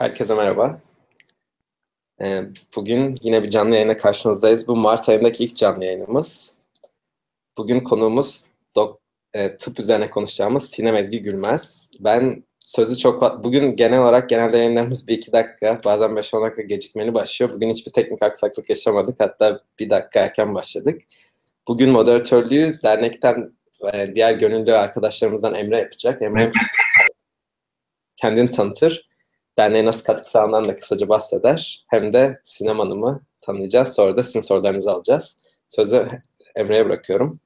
Herkese merhaba. Ee, bugün yine bir canlı yayına karşınızdayız. Bu Mart ayındaki ilk canlı yayınımız. Bugün konuğumuz dok e, tıp üzerine konuşacağımız Sinem Ezgi Gülmez. Ben sözü çok... Bugün genel olarak genelde yayınlarımız bir iki dakika, bazen beş on dakika gecikmeli başlıyor. Bugün hiçbir teknik aksaklık yaşamadık. Hatta bir dakika erken başladık. Bugün moderatörlüğü dernekten e, diğer gönüllü arkadaşlarımızdan Emre yapacak. Emre kendini tanıtır derneğe nasıl katkı sağlandığından da kısaca bahseder. Hem de Sinem Hanım'ı tanıyacağız. Sonra da sizin sorularınızı alacağız. Sözü Emre'ye bırakıyorum.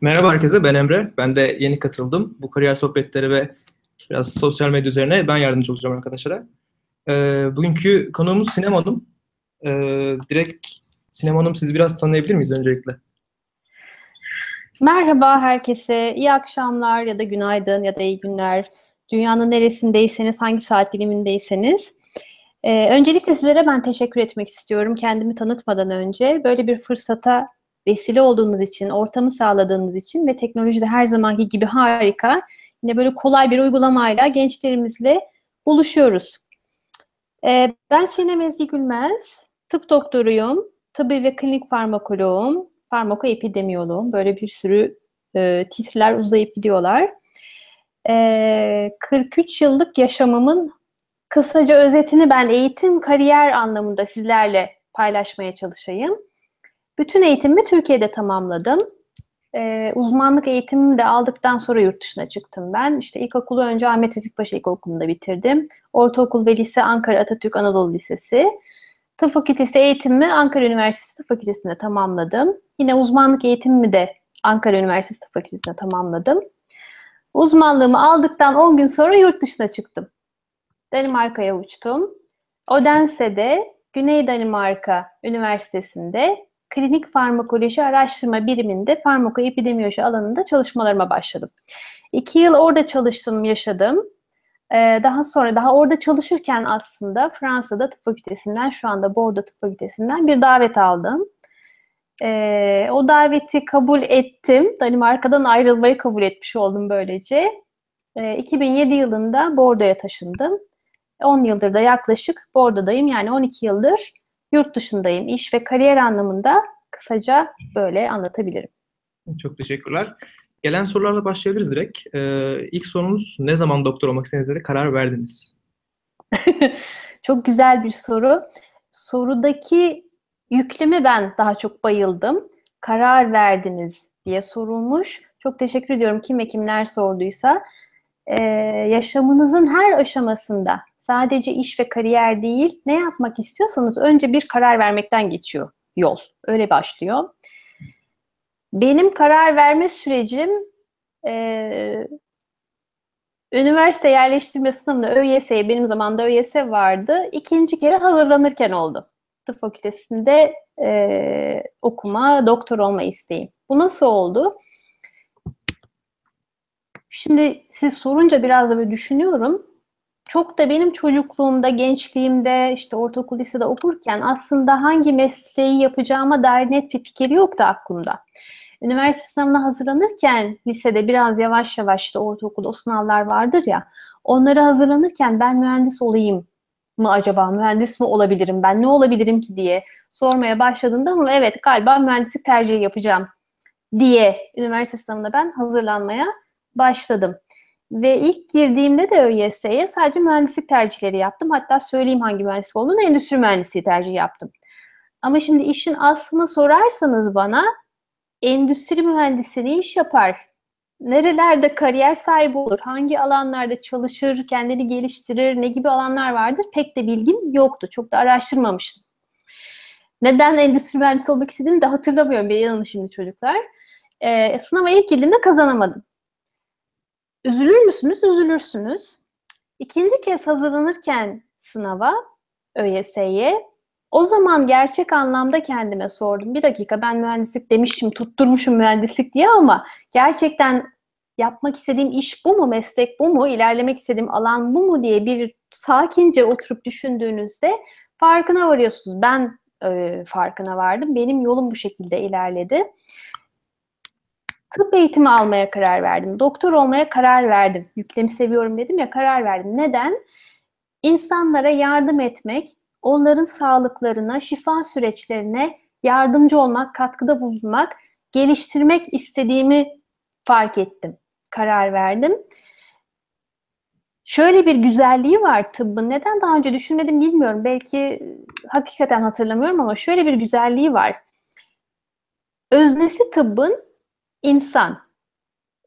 Merhaba herkese, ben Emre. Ben de yeni katıldım. Bu kariyer sohbetleri ve biraz sosyal medya üzerine ben yardımcı olacağım arkadaşlara. Ee, bugünkü konuğumuz Sinem Hanım. Ee, direkt Sinem Hanım sizi biraz tanıyabilir miyiz öncelikle? Merhaba herkese, iyi akşamlar ya da günaydın ya da iyi günler. Dünyanın neresindeyseniz, hangi saat dilimindeyseniz. Ee, öncelikle sizlere ben teşekkür etmek istiyorum kendimi tanıtmadan önce. Böyle bir fırsata vesile olduğunuz için, ortamı sağladığınız için ve teknolojide her zamanki gibi harika. Yine böyle kolay bir uygulamayla gençlerimizle buluşuyoruz. Ee, ben Sinem Ezgi Gülmez, tıp doktoruyum, tıbbi ve klinik farmakoloğum, farmakoepidemiyoloğum. Böyle bir sürü e, titreler uzayıp gidiyorlar. E, 43 yıllık yaşamımın kısaca özetini ben eğitim, kariyer anlamında sizlerle paylaşmaya çalışayım. Bütün eğitimimi Türkiye'de tamamladım. Ee, uzmanlık eğitimimi de aldıktan sonra yurt dışına çıktım ben. İşte ilkokulu önce Ahmet Vefik Paşa İlkokulu'nda bitirdim. Ortaokul ve lise Ankara Atatürk Anadolu Lisesi. Tıp fakültesi eğitimimi Ankara Üniversitesi Tıp Fakültesi'nde tamamladım. Yine uzmanlık eğitimimi de Ankara Üniversitesi Tıp Fakültesi'nde tamamladım. Uzmanlığımı aldıktan 10 gün sonra yurt dışına çıktım. Danimarka'ya uçtum. Odense'de Güney Danimarka Üniversitesi'nde klinik farmakoloji araştırma biriminde farmakoepidemiyoloji alanında çalışmalarıma başladım. İki yıl orada çalıştım, yaşadım. Ee, daha sonra daha orada çalışırken aslında Fransa'da tıp fakültesinden şu anda Bordeaux tıp fakültesinden bir davet aldım. Ee, o daveti kabul ettim. Danimarka'dan ayrılmayı kabul etmiş oldum böylece. Ee, 2007 yılında Bordeaux'a taşındım. 10 yıldır da yaklaşık Bordeaux'dayım. Yani 12 yıldır yurt dışındayım. İş ve kariyer anlamında kısaca böyle anlatabilirim. Çok teşekkürler. Gelen sorularla başlayabiliriz direkt. Ee, ilk sorumuz ne zaman doktor olmak istediğinizde karar verdiniz? çok güzel bir soru. Sorudaki yükleme ben daha çok bayıldım. Karar verdiniz diye sorulmuş. Çok teşekkür ediyorum kim ve sorduysa. Ee, yaşamınızın her aşamasında sadece iş ve kariyer değil ne yapmak istiyorsanız önce bir karar vermekten geçiyor yol. Öyle başlıyor. Benim karar verme sürecim e, üniversite yerleştirme sınavında ÖYS'ye benim zamanımda ÖYS vardı. İkinci kere hazırlanırken oldu. Tıp fakültesinde e, okuma, doktor olma isteğim. Bu nasıl oldu? Şimdi siz sorunca biraz da böyle düşünüyorum. Çok da benim çocukluğumda, gençliğimde, işte ortaokul, lisede okurken aslında hangi mesleği yapacağıma dair net bir fikir yoktu aklımda. Üniversite sınavına hazırlanırken lisede biraz yavaş yavaş da ortaokulda o sınavlar vardır ya. Onları hazırlanırken ben mühendis olayım mı acaba? Mühendis mi olabilirim? Ben ne olabilirim ki diye sormaya başladığımda ama evet galiba mühendislik tercihi yapacağım diye üniversite sınavına ben hazırlanmaya başladım. Ve ilk girdiğimde de ÖYS'ye sadece mühendislik tercihleri yaptım. Hatta söyleyeyim hangi mühendislik olduğunu endüstri mühendisliği tercihi yaptım. Ama şimdi işin aslını sorarsanız bana endüstri mühendisi ne iş yapar? Nerelerde kariyer sahibi olur? Hangi alanlarda çalışır, kendini geliştirir? Ne gibi alanlar vardır? Pek de bilgim yoktu. Çok da araştırmamıştım. Neden endüstri mühendisi olmak istediğimi de hatırlamıyorum. Bir yanı şimdi çocuklar. Ee, sınava ilk girdiğimde kazanamadım. Üzülür müsünüz? Üzülürsünüz. İkinci kez hazırlanırken sınava, ÖYS'ye o zaman gerçek anlamda kendime sordum. Bir dakika ben mühendislik demişim, tutturmuşum mühendislik diye ama gerçekten yapmak istediğim iş bu mu, meslek bu mu, ilerlemek istediğim alan bu mu diye bir sakince oturup düşündüğünüzde farkına varıyorsunuz. Ben e, farkına vardım. Benim yolum bu şekilde ilerledi. Tıp eğitimi almaya karar verdim. Doktor olmaya karar verdim. Yüklemi seviyorum dedim ya karar verdim. Neden? İnsanlara yardım etmek, onların sağlıklarına, şifa süreçlerine yardımcı olmak, katkıda bulunmak, geliştirmek istediğimi fark ettim. Karar verdim. Şöyle bir güzelliği var tıbbın. Neden daha önce düşünmedim bilmiyorum. Belki hakikaten hatırlamıyorum ama şöyle bir güzelliği var. Öznesi tıbbın insan.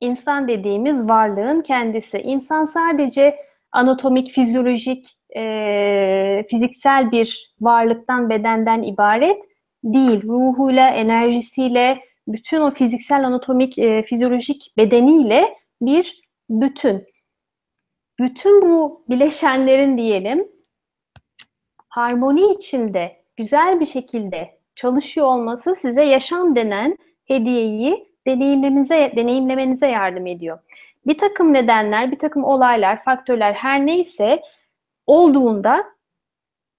İnsan dediğimiz varlığın kendisi. İnsan sadece anatomik, fizyolojik, e, fiziksel bir varlıktan, bedenden ibaret değil. Ruhuyla, enerjisiyle, bütün o fiziksel, anatomik, e, fizyolojik bedeniyle bir bütün. Bütün bu bileşenlerin diyelim harmoni içinde güzel bir şekilde çalışıyor olması size yaşam denen hediyeyi deneyimlemenize, deneyimlemenize yardım ediyor. Bir takım nedenler, bir takım olaylar, faktörler her neyse olduğunda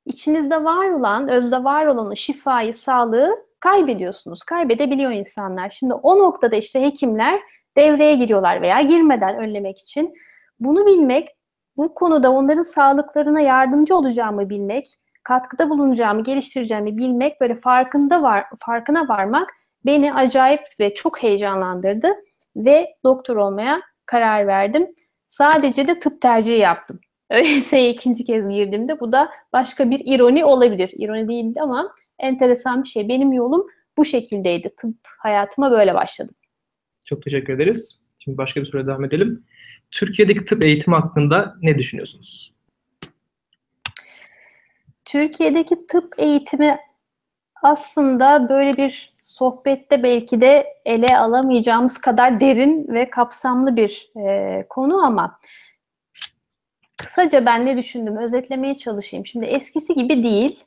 içinizde var olan, özde var olanı, şifayı, sağlığı kaybediyorsunuz. Kaybedebiliyor insanlar. Şimdi o noktada işte hekimler devreye giriyorlar veya girmeden önlemek için. Bunu bilmek, bu konuda onların sağlıklarına yardımcı olacağımı bilmek, katkıda bulunacağımı, geliştireceğimi bilmek, böyle farkında var, farkına varmak beni acayip ve çok heyecanlandırdı ve doktor olmaya karar verdim. Sadece de tıp tercihi yaptım. Öyleyse ikinci kez girdiğimde bu da başka bir ironi olabilir. İroni değildi ama enteresan bir şey. Benim yolum bu şekildeydi. Tıp hayatıma böyle başladım. Çok teşekkür ederiz. Şimdi başka bir soruya devam edelim. Türkiye'deki tıp eğitimi hakkında ne düşünüyorsunuz? Türkiye'deki tıp eğitimi aslında böyle bir sohbette belki de ele alamayacağımız kadar derin ve kapsamlı bir e, konu ama kısaca ben ne düşündüm özetlemeye çalışayım. Şimdi eskisi gibi değil.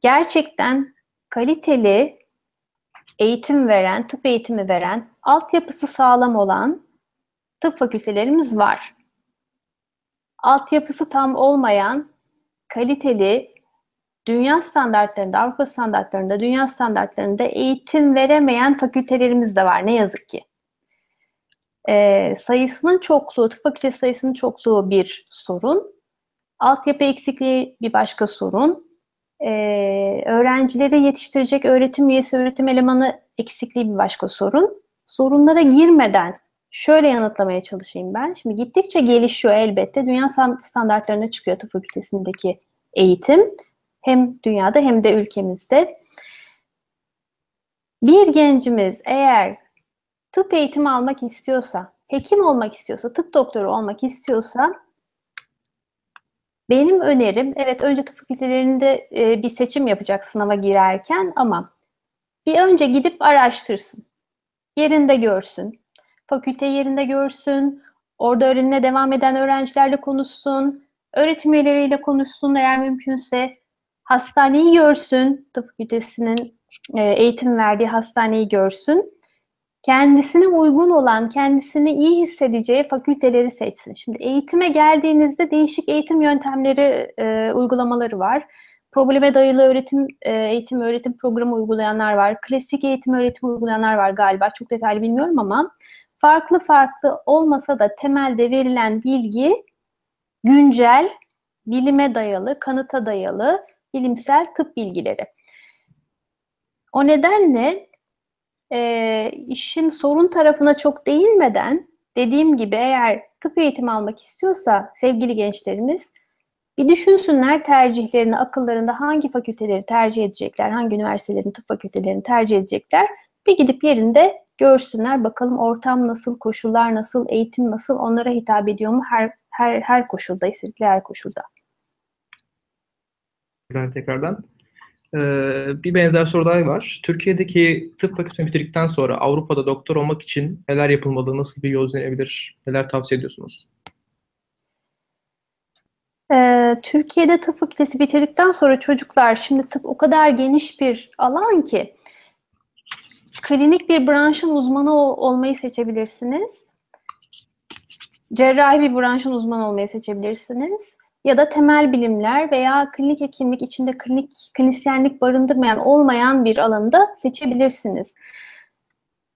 Gerçekten kaliteli eğitim veren, tıp eğitimi veren, altyapısı sağlam olan tıp fakültelerimiz var. Altyapısı tam olmayan, kaliteli, dünya standartlarında, Avrupa standartlarında, dünya standartlarında eğitim veremeyen fakültelerimiz de var ne yazık ki. Ee, sayısının çokluğu, tıp fakültesi sayısının çokluğu bir sorun. Altyapı eksikliği bir başka sorun. Ee, öğrencileri yetiştirecek öğretim üyesi, öğretim elemanı eksikliği bir başka sorun. Sorunlara girmeden şöyle yanıtlamaya çalışayım ben. Şimdi gittikçe gelişiyor elbette. Dünya standartlarına çıkıyor tıp fakültesindeki eğitim. Hem dünyada hem de ülkemizde. Bir gencimiz eğer tıp eğitimi almak istiyorsa, hekim olmak istiyorsa, tıp doktoru olmak istiyorsa benim önerim, evet önce tıp fakültelerinde e, bir seçim yapacak sınava girerken ama bir önce gidip araştırsın. Yerinde görsün. Fakülte yerinde görsün. Orada öğrenime devam eden öğrencilerle konuşsun. Öğretim üyeleriyle konuşsun eğer mümkünse hastaneyi görsün, tıp fakültesinin e, eğitim verdiği hastaneyi görsün. Kendisine uygun olan, kendisini iyi hissedeceği fakülteleri seçsin. Şimdi eğitime geldiğinizde değişik eğitim yöntemleri, e, uygulamaları var. Probleme dayalı öğretim, e, eğitim öğretim programı uygulayanlar var. Klasik eğitim öğretim uygulayanlar var galiba. Çok detaylı bilmiyorum ama farklı farklı olmasa da temelde verilen bilgi güncel, bilime dayalı, kanıta dayalı bilimsel tıp bilgileri. O nedenle e, işin sorun tarafına çok değinmeden dediğim gibi eğer tıp eğitimi almak istiyorsa sevgili gençlerimiz bir düşünsünler tercihlerini, akıllarında hangi fakülteleri tercih edecekler, hangi üniversitelerin tıp fakültelerini tercih edecekler. Bir gidip yerinde görsünler bakalım ortam nasıl, koşullar nasıl, eğitim nasıl, onlara hitap ediyor mu her her her koşulda, istedikleri her koşulda tekrardan. Ee, bir benzer soru daha var. Türkiye'deki tıp fakültesini bitirdikten sonra Avrupa'da doktor olmak için neler yapılmalı, nasıl bir yol izlenebilir, neler tavsiye ediyorsunuz? Ee, Türkiye'de tıp fakültesi bitirdikten sonra çocuklar, şimdi tıp o kadar geniş bir alan ki klinik bir branşın uzmanı olmayı seçebilirsiniz. Cerrahi bir branşın uzmanı olmayı seçebilirsiniz ya da temel bilimler veya klinik hekimlik içinde klinik, klinisyenlik barındırmayan olmayan bir alanda seçebilirsiniz.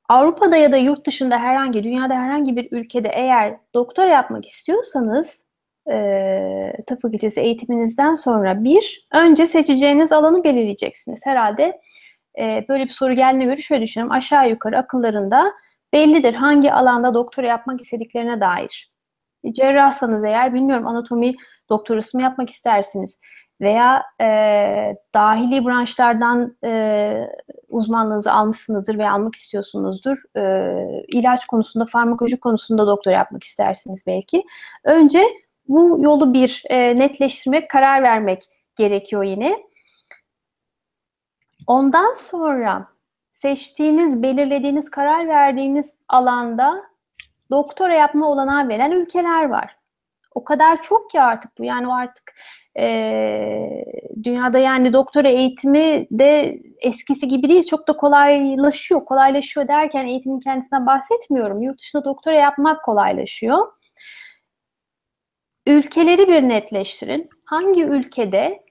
Avrupa'da ya da yurt dışında herhangi, dünyada herhangi bir ülkede eğer doktora yapmak istiyorsanız e, tıp fakültesi eğitiminizden sonra bir, önce seçeceğiniz alanı belirleyeceksiniz. Herhalde e, böyle bir soru geldiğine göre şöyle düşünüyorum. Aşağı yukarı akıllarında bellidir hangi alanda doktora yapmak istediklerine dair. Cerrahsanız eğer bilmiyorum anatomi doktorası mı yapmak istersiniz veya e, dahili branşlardan e, uzmanlığınızı almışsınızdır veya almak istiyorsunuzdur. E, ilaç konusunda, farmakoloji konusunda doktor yapmak istersiniz belki. Önce bu yolu bir e, netleştirmek, karar vermek gerekiyor yine. Ondan sonra seçtiğiniz, belirlediğiniz, karar verdiğiniz alanda doktora yapma olanağı veren ülkeler var. O kadar çok ki artık bu. Yani artık e, dünyada yani doktora eğitimi de eskisi gibi değil. Çok da kolaylaşıyor. Kolaylaşıyor derken eğitimin kendisinden bahsetmiyorum. Yurt dışında doktora yapmak kolaylaşıyor. Ülkeleri bir netleştirin. Hangi ülkede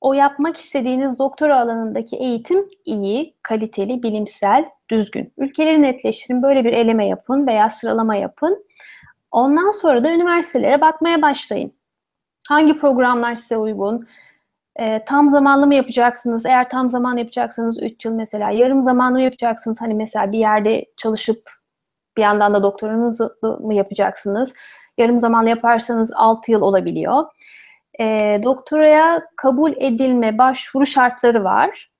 o yapmak istediğiniz doktora alanındaki eğitim iyi, kaliteli, bilimsel, düzgün. Ülkeleri netleştirin, böyle bir eleme yapın veya sıralama yapın. Ondan sonra da üniversitelere bakmaya başlayın. Hangi programlar size uygun? E, tam zamanlı mı yapacaksınız? Eğer tam zaman yapacaksanız 3 yıl mesela. Yarım zamanlı mı yapacaksınız? Hani mesela bir yerde çalışıp bir yandan da doktoranızı mı yapacaksınız? Yarım zamanlı yaparsanız 6 yıl olabiliyor. E, doktoraya kabul edilme başvuru şartları var.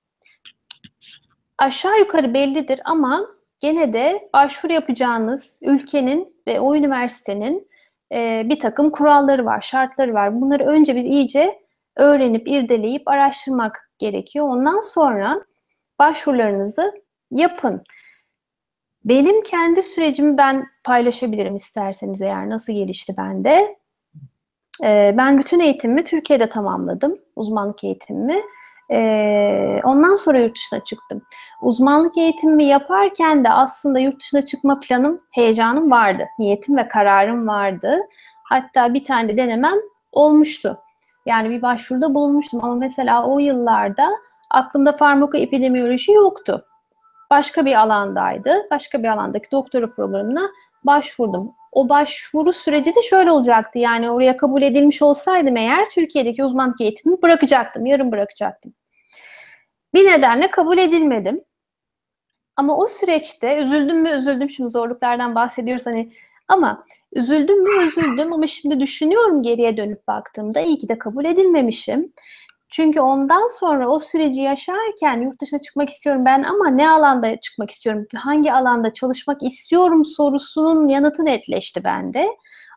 Aşağı yukarı bellidir ama gene de başvuru yapacağınız ülkenin ve o üniversitenin e, bir takım kuralları var, şartları var. Bunları önce bir iyice öğrenip, irdeleyip araştırmak gerekiyor. Ondan sonra başvurularınızı yapın. Benim kendi sürecimi ben paylaşabilirim isterseniz eğer nasıl gelişti bende. Ee, ben bütün eğitimimi Türkiye'de tamamladım, uzmanlık eğitimimi. Ee, ondan sonra yurt dışına çıktım. Uzmanlık eğitimimi yaparken de aslında yurt dışına çıkma planım, heyecanım vardı. Niyetim ve kararım vardı. Hatta bir tane de denemem olmuştu. Yani bir başvuruda bulunmuştum ama mesela o yıllarda aklımda farmakoepidemiyoloji yoktu. Başka bir alandaydı. Başka bir alandaki doktora programına başvurdum. O başvuru süreci de şöyle olacaktı. Yani oraya kabul edilmiş olsaydım eğer Türkiye'deki uzmanlık eğitimimi bırakacaktım. Yarım bırakacaktım. Bir nedenle kabul edilmedim. Ama o süreçte üzüldüm mü üzüldüm. Şimdi zorluklardan bahsediyoruz hani ama üzüldüm mü üzüldüm ama şimdi düşünüyorum geriye dönüp baktığımda iyi ki de kabul edilmemişim. Çünkü ondan sonra o süreci yaşarken yurt dışına çıkmak istiyorum ben ama ne alanda çıkmak istiyorum, hangi alanda çalışmak istiyorum sorusunun yanıtı netleşti bende.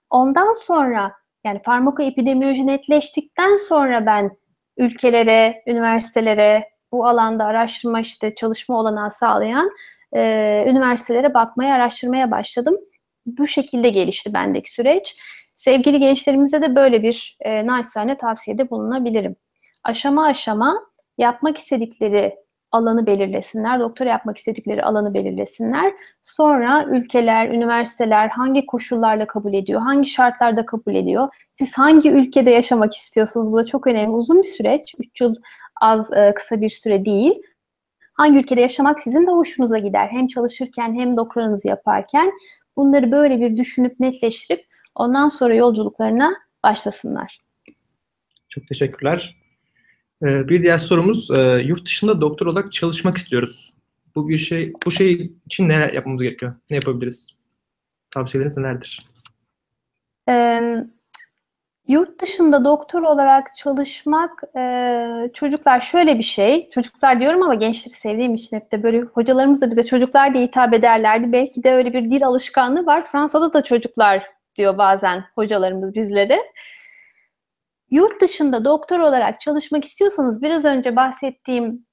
Ondan sonra yani farmakoepidemiyoloji netleştikten sonra ben ülkelere, üniversitelere, bu alanda araştırma işte çalışma olanağı sağlayan e, üniversitelere bakmaya, araştırmaya başladım. Bu şekilde gelişti bendeki süreç. Sevgili gençlerimize de böyle bir e, naçizane tavsiyede bulunabilirim aşama aşama yapmak istedikleri alanı belirlesinler, doktora yapmak istedikleri alanı belirlesinler. Sonra ülkeler, üniversiteler hangi koşullarla kabul ediyor, hangi şartlarda kabul ediyor? Siz hangi ülkede yaşamak istiyorsunuz? Bu da çok önemli. Uzun bir süreç. 3 yıl az e, kısa bir süre değil. Hangi ülkede yaşamak sizin de hoşunuza gider. Hem çalışırken hem doktoranızı yaparken bunları böyle bir düşünüp netleştirip ondan sonra yolculuklarına başlasınlar. Çok teşekkürler. Ee, bir diğer sorumuz, e, yurt dışında doktor olarak çalışmak istiyoruz. Bu bir şey, bu şey için ne yapmamız gerekiyor? Ne yapabiliriz? Tavsiyeleriniz nelerdir? E, yurt dışında doktor olarak çalışmak, e, çocuklar şöyle bir şey, çocuklar diyorum ama gençleri sevdiğim için hep de böyle hocalarımız da bize çocuklar diye hitap ederlerdi. Belki de öyle bir dil alışkanlığı var. Fransa'da da çocuklar diyor bazen hocalarımız bizlere. Yurt dışında doktor olarak çalışmak istiyorsanız biraz önce bahsettiğim,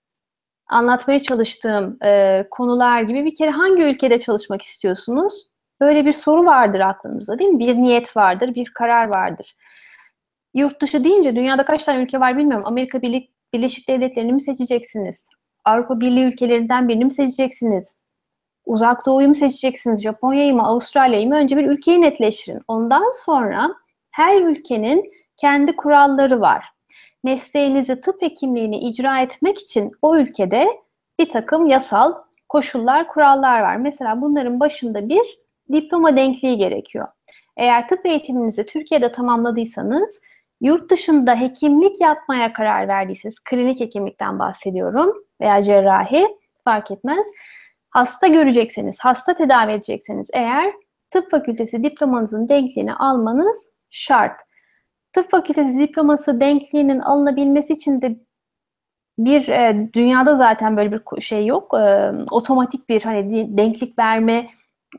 anlatmaya çalıştığım e, konular gibi bir kere hangi ülkede çalışmak istiyorsunuz? Böyle bir soru vardır aklınızda değil mi? Bir niyet vardır, bir karar vardır. Yurt dışı deyince dünyada kaç tane ülke var bilmiyorum. Amerika Birleşik Devletleri'ni mi seçeceksiniz? Avrupa Birliği ülkelerinden birini mi seçeceksiniz? Uzak Doğu'yu mu seçeceksiniz? Japonya'yı mı, Avustralya'yı mı? Önce bir ülkeyi netleştirin. Ondan sonra her ülkenin kendi kuralları var. Mesleğinizi tıp hekimliğini icra etmek için o ülkede bir takım yasal koşullar, kurallar var. Mesela bunların başında bir diploma denkliği gerekiyor. Eğer tıp eğitiminizi Türkiye'de tamamladıysanız, yurt dışında hekimlik yapmaya karar verdiyseniz, klinik hekimlikten bahsediyorum veya cerrahi fark etmez. Hasta görecekseniz, hasta tedavi edecekseniz eğer tıp fakültesi diplomanızın denkliğini almanız şart. Tıp fakültesi diploması denkliğinin alınabilmesi için de bir e, dünyada zaten böyle bir şey yok. E, otomatik bir hani denklik verme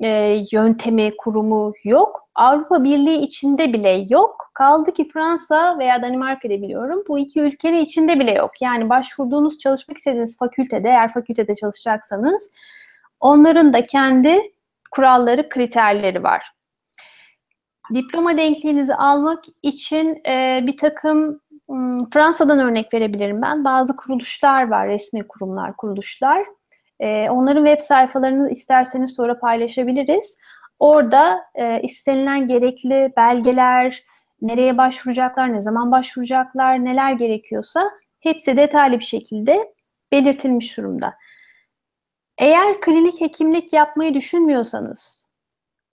e, yöntemi, kurumu yok. Avrupa Birliği içinde bile yok. Kaldı ki Fransa veya Danimarka'da biliyorum. Bu iki ülkenin içinde bile yok. Yani başvurduğunuz, çalışmak istediğiniz fakültede, eğer fakültede çalışacaksanız onların da kendi kuralları, kriterleri var. Diploma denkliğinizi almak için e, bir takım Fransa'dan örnek verebilirim ben. Bazı kuruluşlar var, resmi kurumlar, kuruluşlar. E, onların web sayfalarını isterseniz sonra paylaşabiliriz. Orada e, istenilen gerekli belgeler, nereye başvuracaklar, ne zaman başvuracaklar, neler gerekiyorsa hepsi detaylı bir şekilde belirtilmiş durumda. Eğer klinik hekimlik yapmayı düşünmüyorsanız,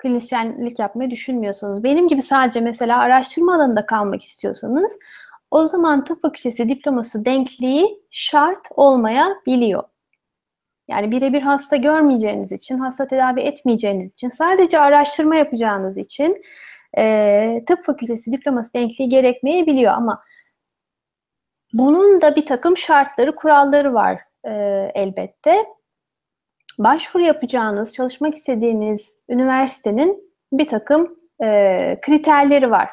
klinisyenlik yapmayı düşünmüyorsanız, benim gibi sadece mesela araştırma alanında kalmak istiyorsanız, o zaman tıp fakültesi diploması denkliği şart olmayabiliyor. Yani birebir hasta görmeyeceğiniz için, hasta tedavi etmeyeceğiniz için, sadece araştırma yapacağınız için e, tıp fakültesi diploması denkliği gerekmeyebiliyor ama bunun da bir takım şartları, kuralları var e, elbette. Başvuru yapacağınız, çalışmak istediğiniz üniversitenin bir takım e, kriterleri var.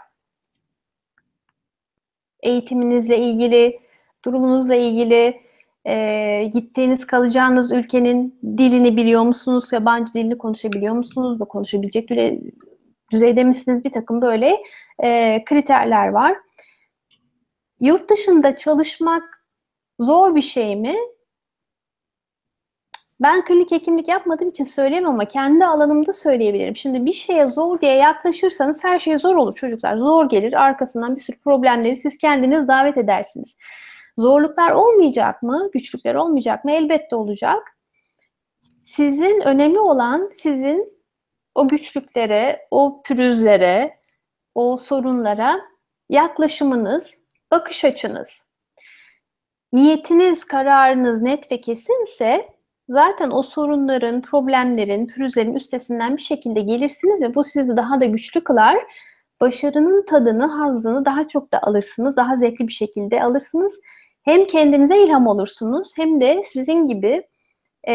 Eğitiminizle ilgili, durumunuzla ilgili, e, gittiğiniz kalacağınız ülkenin dilini biliyor musunuz? Yabancı dilini konuşabiliyor musunuz? Ve konuşabilecek düzeyde misiniz? Bir takım böyle e, kriterler var. Yurt dışında çalışmak zor bir şey mi? Ben klinik hekimlik yapmadığım için söyleyemem ama kendi alanımda söyleyebilirim. Şimdi bir şeye zor diye yaklaşırsanız her şey zor olur çocuklar. Zor gelir, arkasından bir sürü problemleri siz kendiniz davet edersiniz. Zorluklar olmayacak mı? Güçlükler olmayacak mı? Elbette olacak. Sizin önemli olan sizin o güçlüklere, o pürüzlere, o sorunlara yaklaşımınız, bakış açınız. Niyetiniz, kararınız net ve kesinse zaten o sorunların, problemlerin, pürüzlerin üstesinden bir şekilde gelirsiniz ve bu sizi daha da güçlü kılar. Başarının tadını, hazzını daha çok da alırsınız, daha zevkli bir şekilde alırsınız hem kendinize ilham olursunuz hem de sizin gibi e,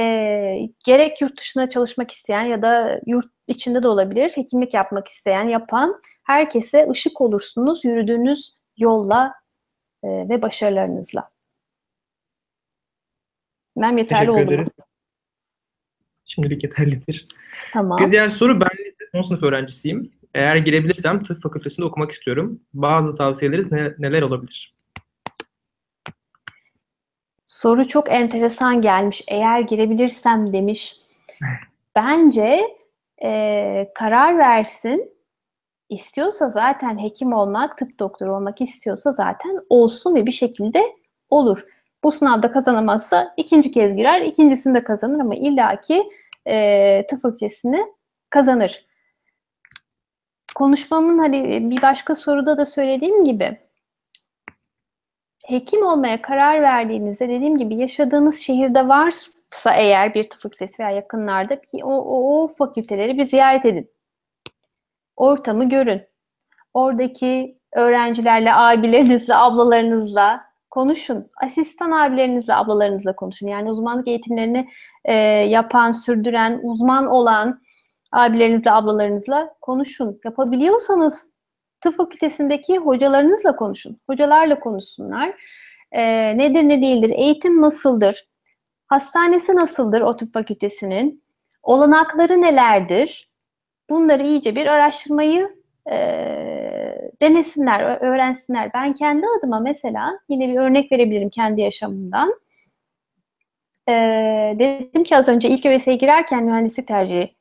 gerek yurt dışında çalışmak isteyen ya da yurt içinde de olabilir hekimlik yapmak isteyen, yapan herkese ışık olursunuz yürüdüğünüz yolla e, ve başarılarınızla. Ben yeterli Teşekkür oldum. ederiz. Şimdilik yeterlidir. Tamam. Bir diğer soru ben lise son sınıf öğrencisiyim. Eğer girebilirsem tıp fakültesinde okumak istiyorum. Bazı tavsiyeleriniz ne, neler olabilir? Soru çok enteresan gelmiş. Eğer girebilirsem demiş. Bence e, karar versin. İstiyorsa zaten hekim olmak, tıp doktoru olmak istiyorsa zaten olsun ve bir şekilde olur. Bu sınavda kazanamazsa ikinci kez girer, ikincisinde kazanır ama illaki e, tıp fakültesini kazanır. Konuşmamın hani bir başka soruda da söylediğim gibi hekim olmaya karar verdiğinizde dediğim gibi yaşadığınız şehirde varsa eğer bir tıp fakültesi veya yakınlarda o, o, o fakülteleri bir ziyaret edin. Ortamı görün. Oradaki öğrencilerle, abilerinizle, ablalarınızla konuşun. Asistan abilerinizle, ablalarınızla konuşun. Yani uzmanlık eğitimlerini e, yapan, sürdüren, uzman olan abilerinizle, ablalarınızla konuşun. Yapabiliyorsanız tıp fakültesindeki hocalarınızla konuşun. Hocalarla konuşsunlar. E, nedir ne değildir? Eğitim nasıldır? Hastanesi nasıldır o tıp fakültesinin? Olanakları nelerdir? Bunları iyice bir araştırmayı e, denesinler, öğrensinler. Ben kendi adıma mesela yine bir örnek verebilirim kendi yaşamımdan. E, dedim ki az önce ilk ÖVS'ye girerken mühendislik tercihi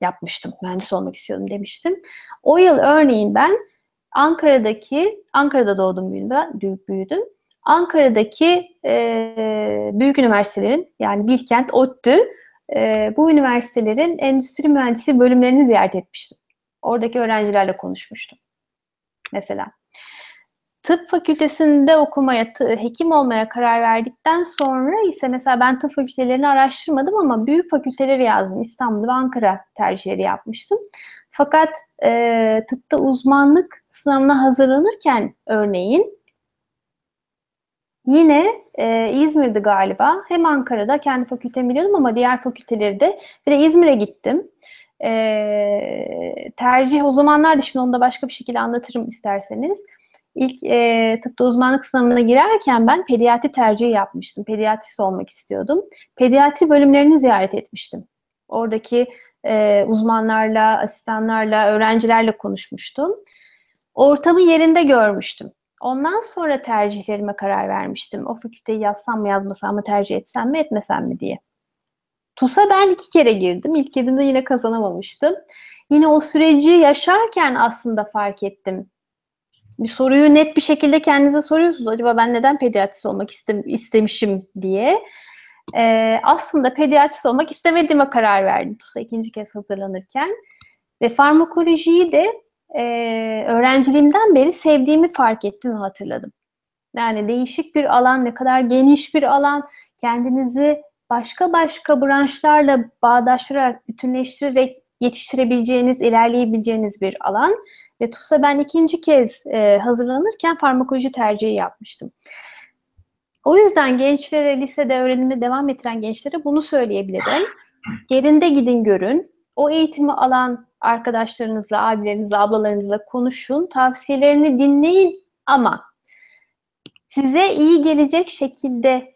yapmıştım. Mühendis olmak istiyordum demiştim. O yıl örneğin ben Ankara'daki, Ankara'da doğdum büyüdüm. büyüdüm. Ankara'daki e, büyük üniversitelerin yani Bilkent, ODTÜ e, bu üniversitelerin endüstri mühendisi bölümlerini ziyaret etmiştim. Oradaki öğrencilerle konuşmuştum. Mesela tıp fakültesinde okumaya, hekim olmaya karar verdikten sonra ise mesela ben tıp fakültelerini araştırmadım ama büyük fakülteleri yazdım. İstanbul ve Ankara tercihleri yapmıştım. Fakat e, tıpta uzmanlık sınavına hazırlanırken örneğin yine e, İzmir'de galiba hem Ankara'da kendi fakültemi biliyordum ama diğer fakülteleri de bir de İzmir'e gittim. E, tercih o zamanlar da şimdi onu da başka bir şekilde anlatırım isterseniz İlk e, tıpta uzmanlık sınavına girerken ben pediatri tercihi yapmıştım. Pediatrist olmak istiyordum. Pediatri bölümlerini ziyaret etmiştim. Oradaki e, uzmanlarla, asistanlarla, öğrencilerle konuşmuştum. Ortamı yerinde görmüştüm. Ondan sonra tercihlerime karar vermiştim. O fakülteyi yazsam mı yazmasam mı tercih etsem mi etmesem mi diye. TUS'a ben iki kere girdim. İlk girdiğimde yine kazanamamıştım. Yine o süreci yaşarken aslında fark ettim bir soruyu net bir şekilde kendinize soruyorsunuz. Acaba ben neden pediatrist olmak istem istemişim diye. Ee, aslında pediatrist olmak istemediğime karar verdim TUS'a ikinci kez hazırlanırken. Ve farmakolojiyi de e, öğrenciliğimden beri sevdiğimi fark ettim ve hatırladım. Yani değişik bir alan, ne kadar geniş bir alan, kendinizi başka başka branşlarla bağdaştırarak, bütünleştirerek yetiştirebileceğiniz, ilerleyebileceğiniz bir alan. Ve TUS'a ben ikinci kez e, hazırlanırken farmakoloji tercihi yapmıştım. O yüzden gençlere, lisede öğrenimi devam ettiren gençlere bunu söyleyebilirim. Yerinde gidin görün. O eğitimi alan arkadaşlarınızla, abilerinizle, ablalarınızla konuşun. Tavsiyelerini dinleyin ama size iyi gelecek şekilde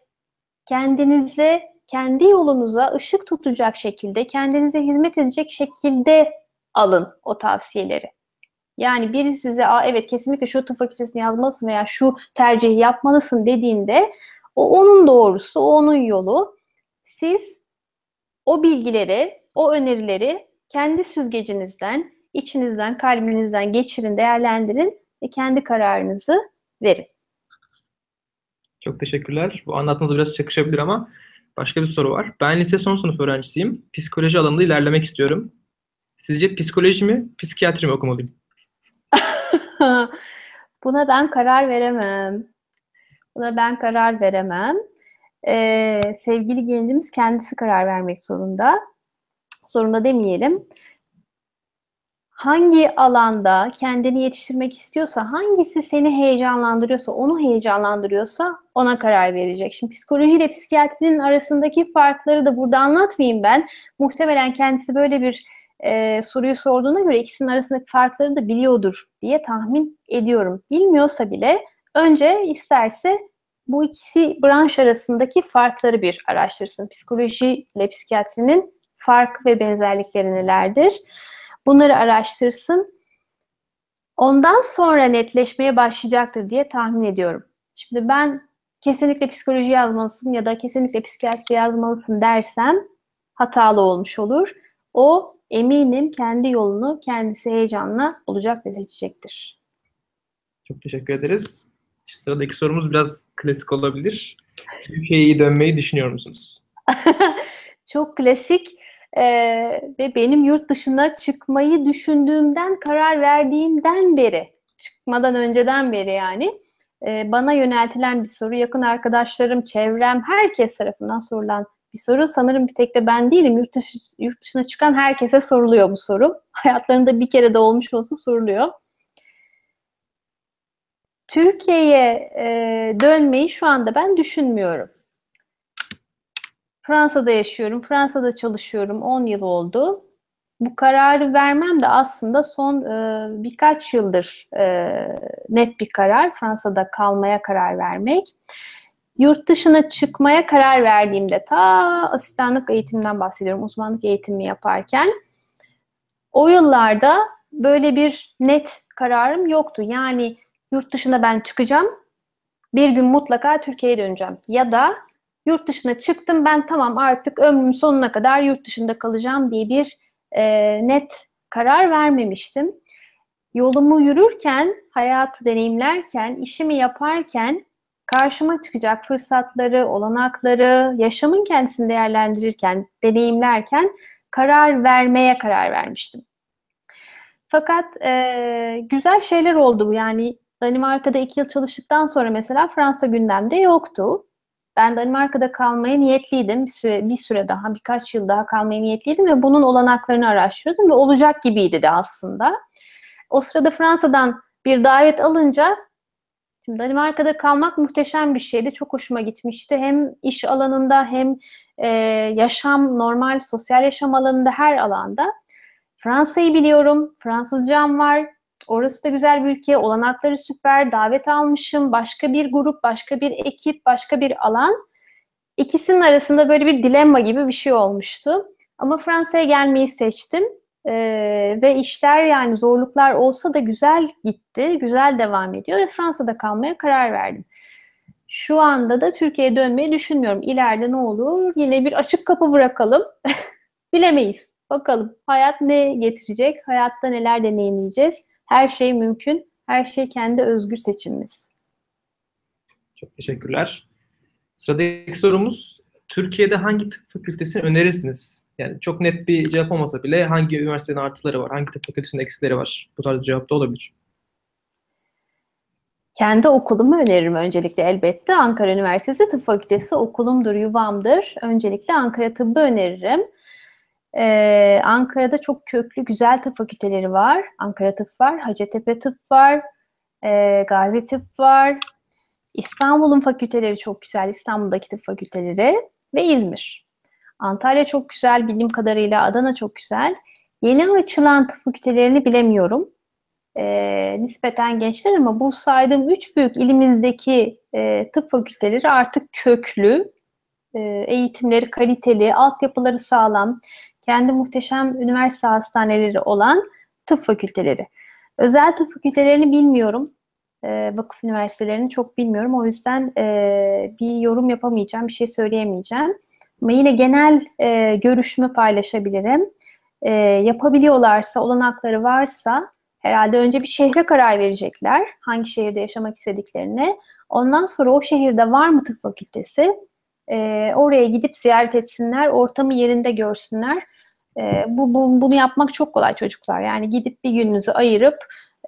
kendinize, kendi yolunuza ışık tutacak şekilde, kendinize hizmet edecek şekilde alın o tavsiyeleri. Yani biri size Aa, evet kesinlikle şu tıp fakültesini yazmalısın veya şu tercihi yapmalısın dediğinde o onun doğrusu, o onun yolu. Siz o bilgileri, o önerileri kendi süzgecinizden, içinizden, kalbinizden geçirin, değerlendirin ve kendi kararınızı verin. Çok teşekkürler. Bu anlattığınız biraz çakışabilir ama başka bir soru var. Ben lise son sınıf öğrencisiyim. Psikoloji alanında ilerlemek istiyorum. Sizce psikoloji mi, psikiyatri mi okumalıyım? Buna ben karar veremem. Buna ben karar veremem. Ee, sevgili gencimiz kendisi karar vermek zorunda. Zorunda demeyelim. Hangi alanda kendini yetiştirmek istiyorsa, hangisi seni heyecanlandırıyorsa, onu heyecanlandırıyorsa ona karar verecek. Şimdi psikoloji ile psikiyatrinin arasındaki farkları da burada anlatmayayım ben. Muhtemelen kendisi böyle bir e, soruyu sorduğuna göre ikisinin arasındaki farkları da biliyordur diye tahmin ediyorum. Bilmiyorsa bile önce isterse bu ikisi branş arasındaki farkları bir araştırsın. Psikoloji ile psikiyatrinin fark ve benzerlikleri nelerdir? Bunları araştırsın. Ondan sonra netleşmeye başlayacaktır diye tahmin ediyorum. Şimdi ben kesinlikle psikoloji yazmalısın ya da kesinlikle psikiyatri yazmalısın dersem hatalı olmuş olur. O eminim kendi yolunu kendisi heyecanla olacak ve seçecektir. Çok teşekkür ederiz. Sıradaki sorumuz biraz klasik olabilir. Türkiye'ye dönmeyi düşünüyor musunuz? Çok klasik ee, ve benim yurt dışına çıkmayı düşündüğümden, karar verdiğimden beri, çıkmadan önceden beri yani e, bana yöneltilen bir soru. Yakın arkadaşlarım, çevrem, herkes tarafından sorulan bir soru. Sanırım bir tek de ben değilim. Yurt, dışı, yurt dışına çıkan herkese soruluyor bu soru. Hayatlarında bir kere de olmuş olsa soruluyor. Türkiye'ye e, dönmeyi şu anda ben düşünmüyorum. Fransa'da yaşıyorum, Fransa'da çalışıyorum. 10 yıl oldu. Bu kararı vermem de aslında son e, birkaç yıldır e, net bir karar. Fransa'da kalmaya karar vermek. Yurt dışına çıkmaya karar verdiğimde ta asistanlık eğitiminden bahsediyorum, uzmanlık eğitimi yaparken o yıllarda böyle bir net kararım yoktu. Yani yurt dışına ben çıkacağım, bir gün mutlaka Türkiye'ye döneceğim. Ya da yurt dışına çıktım ben tamam artık ömrümün sonuna kadar yurt dışında kalacağım diye bir e, net karar vermemiştim. Yolumu yürürken, hayatı deneyimlerken, işimi yaparken karşıma çıkacak fırsatları, olanakları, yaşamın kendisini değerlendirirken, deneyimlerken karar vermeye karar vermiştim. Fakat e, güzel şeyler oldu. Yani Danimarka'da iki yıl çalıştıktan sonra mesela Fransa gündemde yoktu. Ben Danimarka'da kalmaya niyetliydim. Bir süre, bir süre daha, birkaç yıl daha kalmaya niyetliydim ve bunun olanaklarını araştırıyordum ve olacak gibiydi de aslında. O sırada Fransa'dan bir davet alınca Danimarka'da kalmak muhteşem bir şeydi. Çok hoşuma gitmişti. Hem iş alanında hem e, yaşam, normal sosyal yaşam alanında her alanda. Fransa'yı biliyorum. Fransızcam var. Orası da güzel bir ülke. Olanakları süper. Davet almışım. Başka bir grup, başka bir ekip, başka bir alan. İkisinin arasında böyle bir dilemma gibi bir şey olmuştu. Ama Fransa'ya gelmeyi seçtim. Ee, ve işler yani zorluklar olsa da güzel gitti, güzel devam ediyor ve Fransa'da kalmaya karar verdim. Şu anda da Türkiye'ye dönmeyi düşünmüyorum. İleride ne olur? Yine bir açık kapı bırakalım. Bilemeyiz. Bakalım hayat ne getirecek? Hayatta neler deneyimleyeceğiz? Her şey mümkün. Her şey kendi özgür seçimimiz. Çok teşekkürler. Sıradaki sorumuz Türkiye'de hangi tıp fakültesini önerirsiniz? Yani çok net bir cevap olmasa bile hangi üniversitenin artıları var, hangi tıp fakültesinin eksileri var? Bu tarz bir cevap da olabilir. Kendi okulumu öneririm öncelikle elbette. Ankara Üniversitesi Tıp Fakültesi okulumdur, yuvamdır. Öncelikle Ankara Tıbbı öneririm. Ee, Ankara'da çok köklü, güzel tıp fakülteleri var. Ankara Tıp var, Hacettepe Tıp var, e, Gazi Tıp var. İstanbul'un fakülteleri çok güzel, İstanbul'daki tıp fakülteleri ve İzmir. Antalya çok güzel, bildiğim kadarıyla Adana çok güzel. Yeni açılan tıp fakültelerini bilemiyorum. E, nispeten gençler ama bu saydığım üç büyük ilimizdeki e, tıp fakülteleri artık köklü, e, eğitimleri kaliteli, altyapıları sağlam, kendi muhteşem üniversite hastaneleri olan tıp fakülteleri. Özel tıp fakültelerini bilmiyorum. E, vakıf üniversitelerini çok bilmiyorum. O yüzden e, bir yorum yapamayacağım, bir şey söyleyemeyeceğim. Ama yine genel e, görüşümü paylaşabilirim. E, yapabiliyorlarsa, olanakları varsa herhalde önce bir şehre karar verecekler. Hangi şehirde yaşamak istediklerini. Ondan sonra o şehirde var mı tıp fakültesi? E, oraya gidip ziyaret etsinler, ortamı yerinde görsünler. E, bu, bu Bunu yapmak çok kolay çocuklar. Yani gidip bir gününüzü ayırıp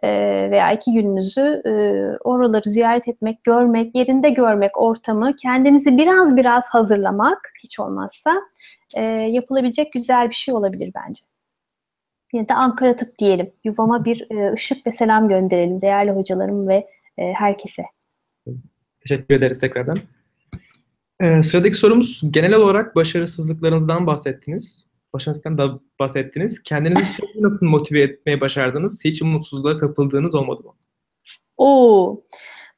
e, veya iki gününüzü e, oraları ziyaret etmek, görmek, yerinde görmek ortamı, kendinizi biraz biraz hazırlamak hiç olmazsa e, yapılabilecek güzel bir şey olabilir bence. Yine de Ankara Tıp diyelim. Yuvama bir ışık ve selam gönderelim değerli hocalarım ve herkese. Teşekkür ederiz tekrardan. Ee, sıradaki sorumuz genel olarak başarısızlıklarınızdan bahsettiniz başarısından da bahsettiniz. Kendinizi sürekli nasıl motive etmeye başardınız? Hiç umutsuzluğa kapıldığınız olmadı mı? Oo,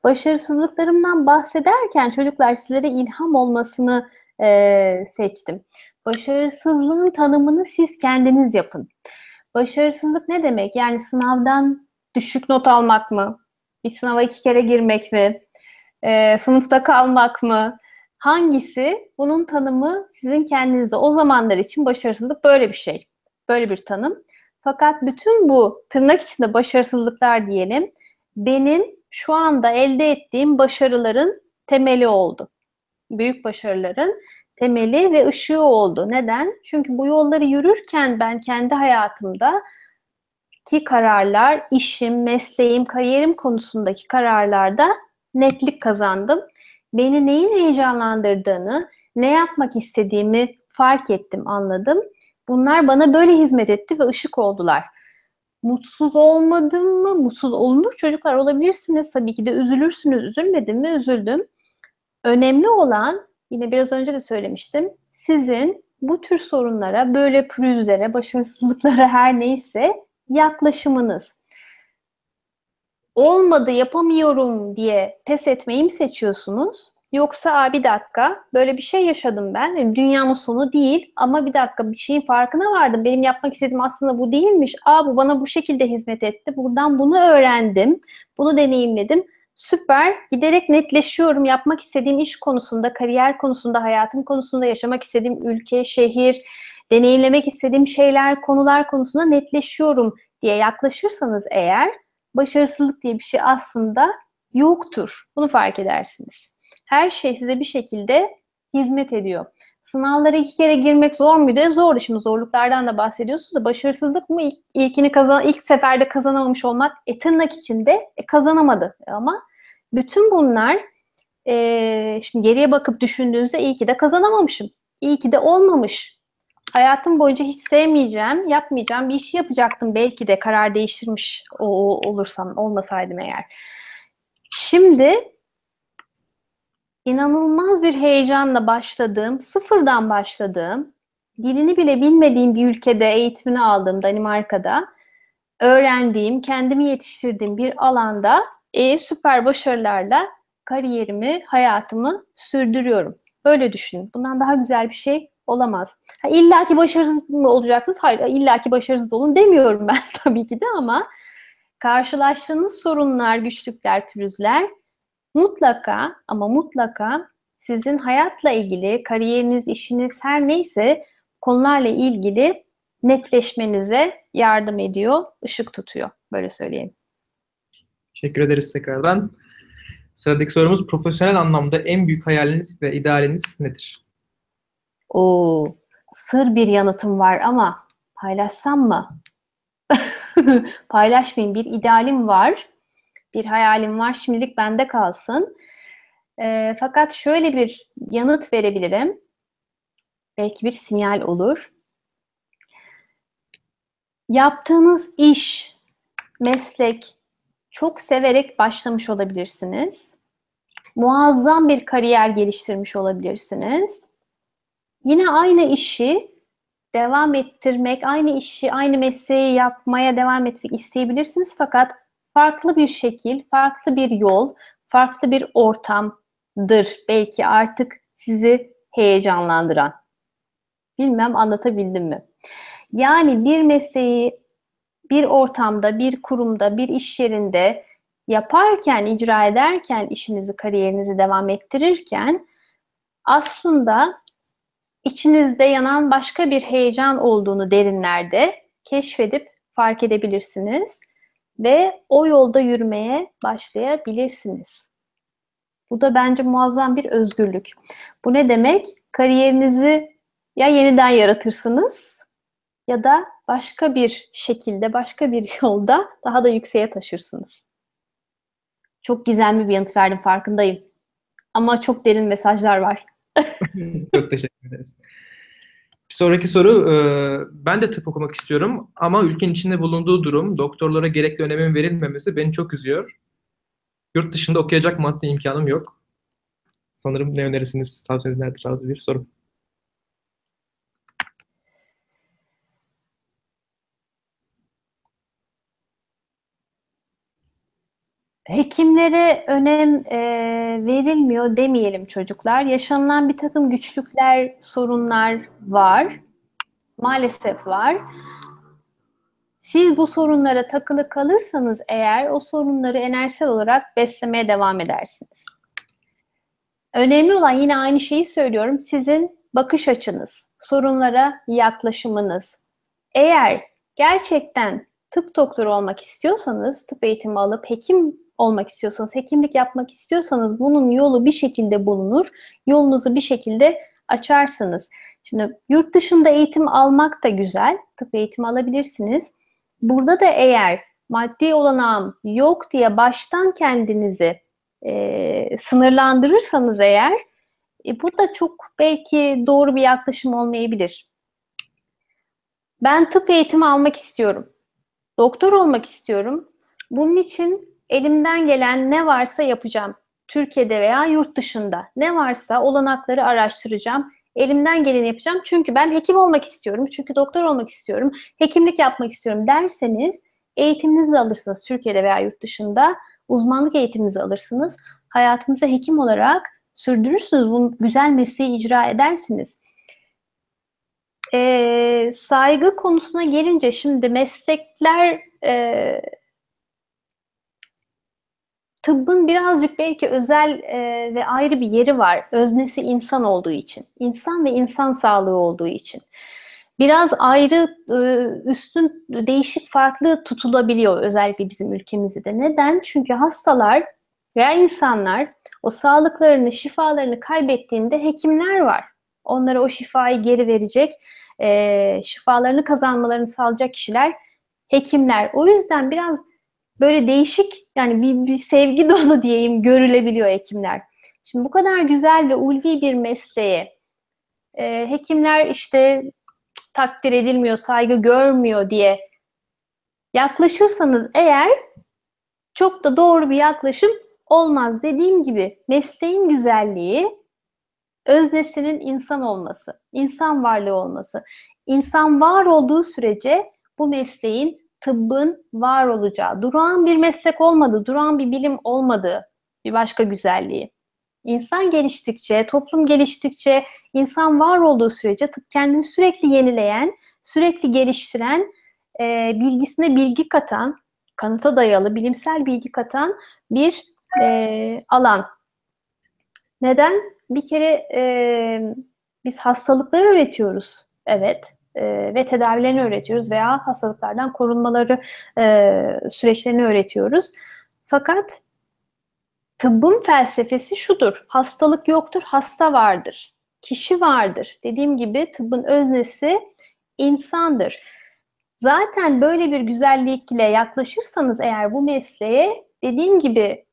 başarısızlıklarımdan bahsederken çocuklar sizlere ilham olmasını e, seçtim. Başarısızlığın tanımını siz kendiniz yapın. Başarısızlık ne demek? Yani sınavdan düşük not almak mı? Bir sınava iki kere girmek mi? E, sınıfta kalmak mı? Hangisi? Bunun tanımı sizin kendinizde o zamanlar için başarısızlık böyle bir şey. Böyle bir tanım. Fakat bütün bu tırnak içinde başarısızlıklar diyelim benim şu anda elde ettiğim başarıların temeli oldu. Büyük başarıların temeli ve ışığı oldu. Neden? Çünkü bu yolları yürürken ben kendi hayatımda ki kararlar, işim, mesleğim, kariyerim konusundaki kararlarda netlik kazandım beni neyin heyecanlandırdığını, ne yapmak istediğimi fark ettim, anladım. Bunlar bana böyle hizmet etti ve ışık oldular. Mutsuz olmadım mı? Mutsuz olunur çocuklar olabilirsiniz. Tabii ki de üzülürsünüz. Üzülmedim mi? Üzüldüm. Önemli olan, yine biraz önce de söylemiştim, sizin bu tür sorunlara, böyle pürüzlere, başarısızlıklara her neyse yaklaşımınız olmadı yapamıyorum diye pes etmeyi mi seçiyorsunuz? Yoksa bir dakika böyle bir şey yaşadım ben. Yani dünyanın sonu değil ama bir dakika bir şeyin farkına vardım. Benim yapmak istediğim aslında bu değilmiş. Aa bu bana bu şekilde hizmet etti. Buradan bunu öğrendim. Bunu deneyimledim. Süper. Giderek netleşiyorum. Yapmak istediğim iş konusunda, kariyer konusunda, hayatım konusunda, yaşamak istediğim ülke, şehir, deneyimlemek istediğim şeyler, konular konusunda netleşiyorum diye yaklaşırsanız eğer başarısızlık diye bir şey aslında yoktur. Bunu fark edersiniz. Her şey size bir şekilde hizmet ediyor. Sınavlara iki kere girmek zor muydu? E, zordu. Şimdi zorluklardan da bahsediyorsunuz da başarısızlık mı? İlk, ilkini kazan, ilk seferde kazanamamış olmak e, tırnak içinde e, kazanamadı. Ama bütün bunlar e, şimdi geriye bakıp düşündüğünüzde iyi ki de kazanamamışım. İyi ki de olmamış. Hayatım boyunca hiç sevmeyeceğim, yapmayacağım bir işi yapacaktım. Belki de karar değiştirmiş olursam, olmasaydım eğer. Şimdi inanılmaz bir heyecanla başladığım, sıfırdan başladığım, dilini bile bilmediğim bir ülkede eğitimini aldığım Danimarka'da öğrendiğim, kendimi yetiştirdiğim bir alanda e, süper başarılarla kariyerimi, hayatımı sürdürüyorum. Böyle düşünün. Bundan daha güzel bir şey olamaz. Ha, İlla ki başarısız mı olacaksınız? Hayır, illa ki başarısız olun demiyorum ben tabii ki de ama karşılaştığınız sorunlar, güçlükler, pürüzler mutlaka ama mutlaka sizin hayatla ilgili, kariyeriniz, işiniz her neyse konularla ilgili netleşmenize yardım ediyor, ışık tutuyor. Böyle söyleyeyim. Teşekkür ederiz tekrardan. Sıradaki sorumuz profesyonel anlamda en büyük hayaliniz ve idealiniz nedir? Oo, sır bir yanıtım var ama paylaşsam mı? Paylaşmayayım. Bir idealim var. Bir hayalim var. Şimdilik bende kalsın. E, fakat şöyle bir yanıt verebilirim. Belki bir sinyal olur. Yaptığınız iş, meslek çok severek başlamış olabilirsiniz. Muazzam bir kariyer geliştirmiş olabilirsiniz. Yine aynı işi devam ettirmek, aynı işi, aynı mesleği yapmaya devam etmek isteyebilirsiniz fakat farklı bir şekil, farklı bir yol, farklı bir ortamdır belki artık sizi heyecanlandıran. Bilmem anlatabildim mi? Yani bir mesleği bir ortamda, bir kurumda, bir iş yerinde yaparken, icra ederken, işinizi, kariyerinizi devam ettirirken aslında içinizde yanan başka bir heyecan olduğunu derinlerde keşfedip fark edebilirsiniz ve o yolda yürümeye başlayabilirsiniz. Bu da bence muazzam bir özgürlük. Bu ne demek? Kariyerinizi ya yeniden yaratırsınız ya da başka bir şekilde, başka bir yolda daha da yükseğe taşırsınız. Çok gizemli bir yanıt verdim farkındayım. Ama çok derin mesajlar var. çok teşekkür ederiz. Bir sonraki soru, e, ben de tıp okumak istiyorum ama ülkenin içinde bulunduğu durum, doktorlara gerekli önemin verilmemesi beni çok üzüyor. Yurt dışında okuyacak maddi imkanım yok. Sanırım ne önerirsiniz, tavsiyeniz nedir tarzı bir soru. Hekimlere önem e, verilmiyor demeyelim çocuklar. Yaşanılan bir takım güçlükler, sorunlar var. Maalesef var. Siz bu sorunlara takılı kalırsanız eğer o sorunları enerjisel olarak beslemeye devam edersiniz. Önemli olan yine aynı şeyi söylüyorum. Sizin bakış açınız, sorunlara yaklaşımınız. Eğer gerçekten tıp doktoru olmak istiyorsanız, tıp eğitimi alıp hekim olmak istiyorsanız, hekimlik yapmak istiyorsanız bunun yolu bir şekilde bulunur. Yolunuzu bir şekilde açarsınız. Şimdi yurt dışında eğitim almak da güzel. Tıp eğitimi alabilirsiniz. Burada da eğer maddi olanağım yok diye baştan kendinizi e, sınırlandırırsanız eğer e, bu da çok belki doğru bir yaklaşım olmayabilir. Ben tıp eğitimi almak istiyorum. Doktor olmak istiyorum. Bunun için elimden gelen ne varsa yapacağım. Türkiye'de veya yurt dışında ne varsa olanakları araştıracağım. Elimden geleni yapacağım. Çünkü ben hekim olmak istiyorum. Çünkü doktor olmak istiyorum. Hekimlik yapmak istiyorum derseniz eğitiminizi alırsınız Türkiye'de veya yurt dışında. Uzmanlık eğitiminizi alırsınız. Hayatınızı hekim olarak sürdürürsünüz. Bu güzel mesleği icra edersiniz. Ee, saygı konusuna gelince şimdi meslekler e, tıbbın birazcık belki özel e, ve ayrı bir yeri var. Öznesi insan olduğu için. İnsan ve insan sağlığı olduğu için. Biraz ayrı, e, üstün, değişik, farklı tutulabiliyor özellikle bizim ülkemizde de. Neden? Çünkü hastalar Veya insanlar o sağlıklarını, şifalarını kaybettiğinde hekimler var. Onlara o şifayı geri verecek, e, şifalarını kazanmalarını sağlayacak kişiler hekimler. O yüzden biraz böyle değişik yani bir, bir sevgi dolu diyeyim görülebiliyor hekimler. Şimdi bu kadar güzel ve ulvi bir mesleğe e, hekimler işte takdir edilmiyor, saygı görmüyor diye yaklaşırsanız eğer çok da doğru bir yaklaşım olmaz. Dediğim gibi mesleğin güzelliği öznesinin insan olması, insan varlığı olması. İnsan var olduğu sürece bu mesleğin tıbbın var olacağı, durağan bir meslek olmadı, durağan bir bilim olmadığı bir başka güzelliği. İnsan geliştikçe, toplum geliştikçe, insan var olduğu sürece tıp kendini sürekli yenileyen, sürekli geliştiren, e, bilgisine bilgi katan, kanıta dayalı, bilimsel bilgi katan bir e, alan. Neden? Bir kere e, biz hastalıkları öğretiyoruz. Evet. E, ve tedavilerini öğretiyoruz veya hastalıklardan korunmaları e, süreçlerini öğretiyoruz. Fakat tıbbın felsefesi şudur. Hastalık yoktur, hasta vardır. Kişi vardır. Dediğim gibi tıbbın öznesi insandır. Zaten böyle bir güzellikle yaklaşırsanız eğer bu mesleğe dediğim gibi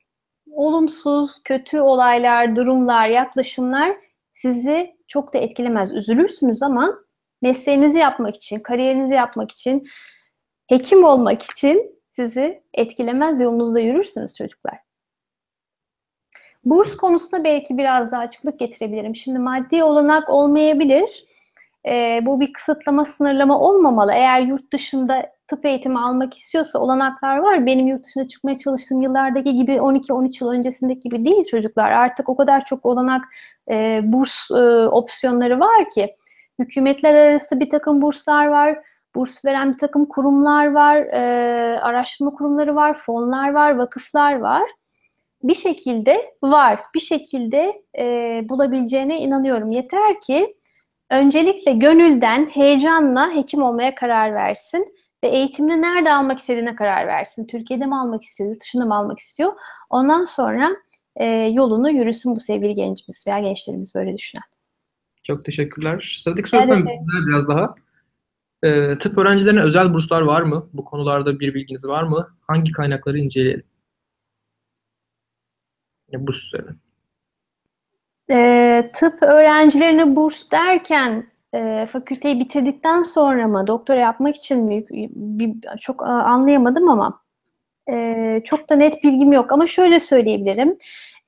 olumsuz, kötü olaylar, durumlar, yaklaşımlar sizi çok da etkilemez. Üzülürsünüz ama mesleğinizi yapmak için, kariyerinizi yapmak için, hekim olmak için sizi etkilemez yolunuzda yürürsünüz çocuklar. Burs konusunda belki biraz daha açıklık getirebilirim. Şimdi maddi olanak olmayabilir. E, bu bir kısıtlama, sınırlama olmamalı. Eğer yurt dışında tıp eğitimi almak istiyorsa olanaklar var. Benim yurt dışına çıkmaya çalıştığım yıllardaki gibi 12-13 yıl öncesindeki gibi değil çocuklar. Artık o kadar çok olanak e, burs e, opsiyonları var ki. Hükümetler arası bir takım burslar var. Burs veren bir takım kurumlar var. E, araştırma kurumları var. Fonlar var. Vakıflar var bir şekilde var, bir şekilde e, bulabileceğine inanıyorum. Yeter ki öncelikle gönülden, heyecanla hekim olmaya karar versin ve eğitimini nerede almak istediğine karar versin. Türkiye'de mi almak istiyor, yurt dışında mı almak istiyor? Ondan sonra e, yolunu yürüsün bu sevgili gencimiz veya gençlerimiz böyle düşünen. Çok teşekkürler. Sıradaki sorudan evet. biraz daha. E, tıp öğrencilerine özel burslar var mı? Bu konularda bir bilginiz var mı? Hangi kaynakları inceleyelim? burs üzerine. E, tıp öğrencilerine burs derken e, fakülteyi bitirdikten sonra mı doktora yapmak için mi bir, çok anlayamadım ama e, çok da net bilgim yok ama şöyle söyleyebilirim.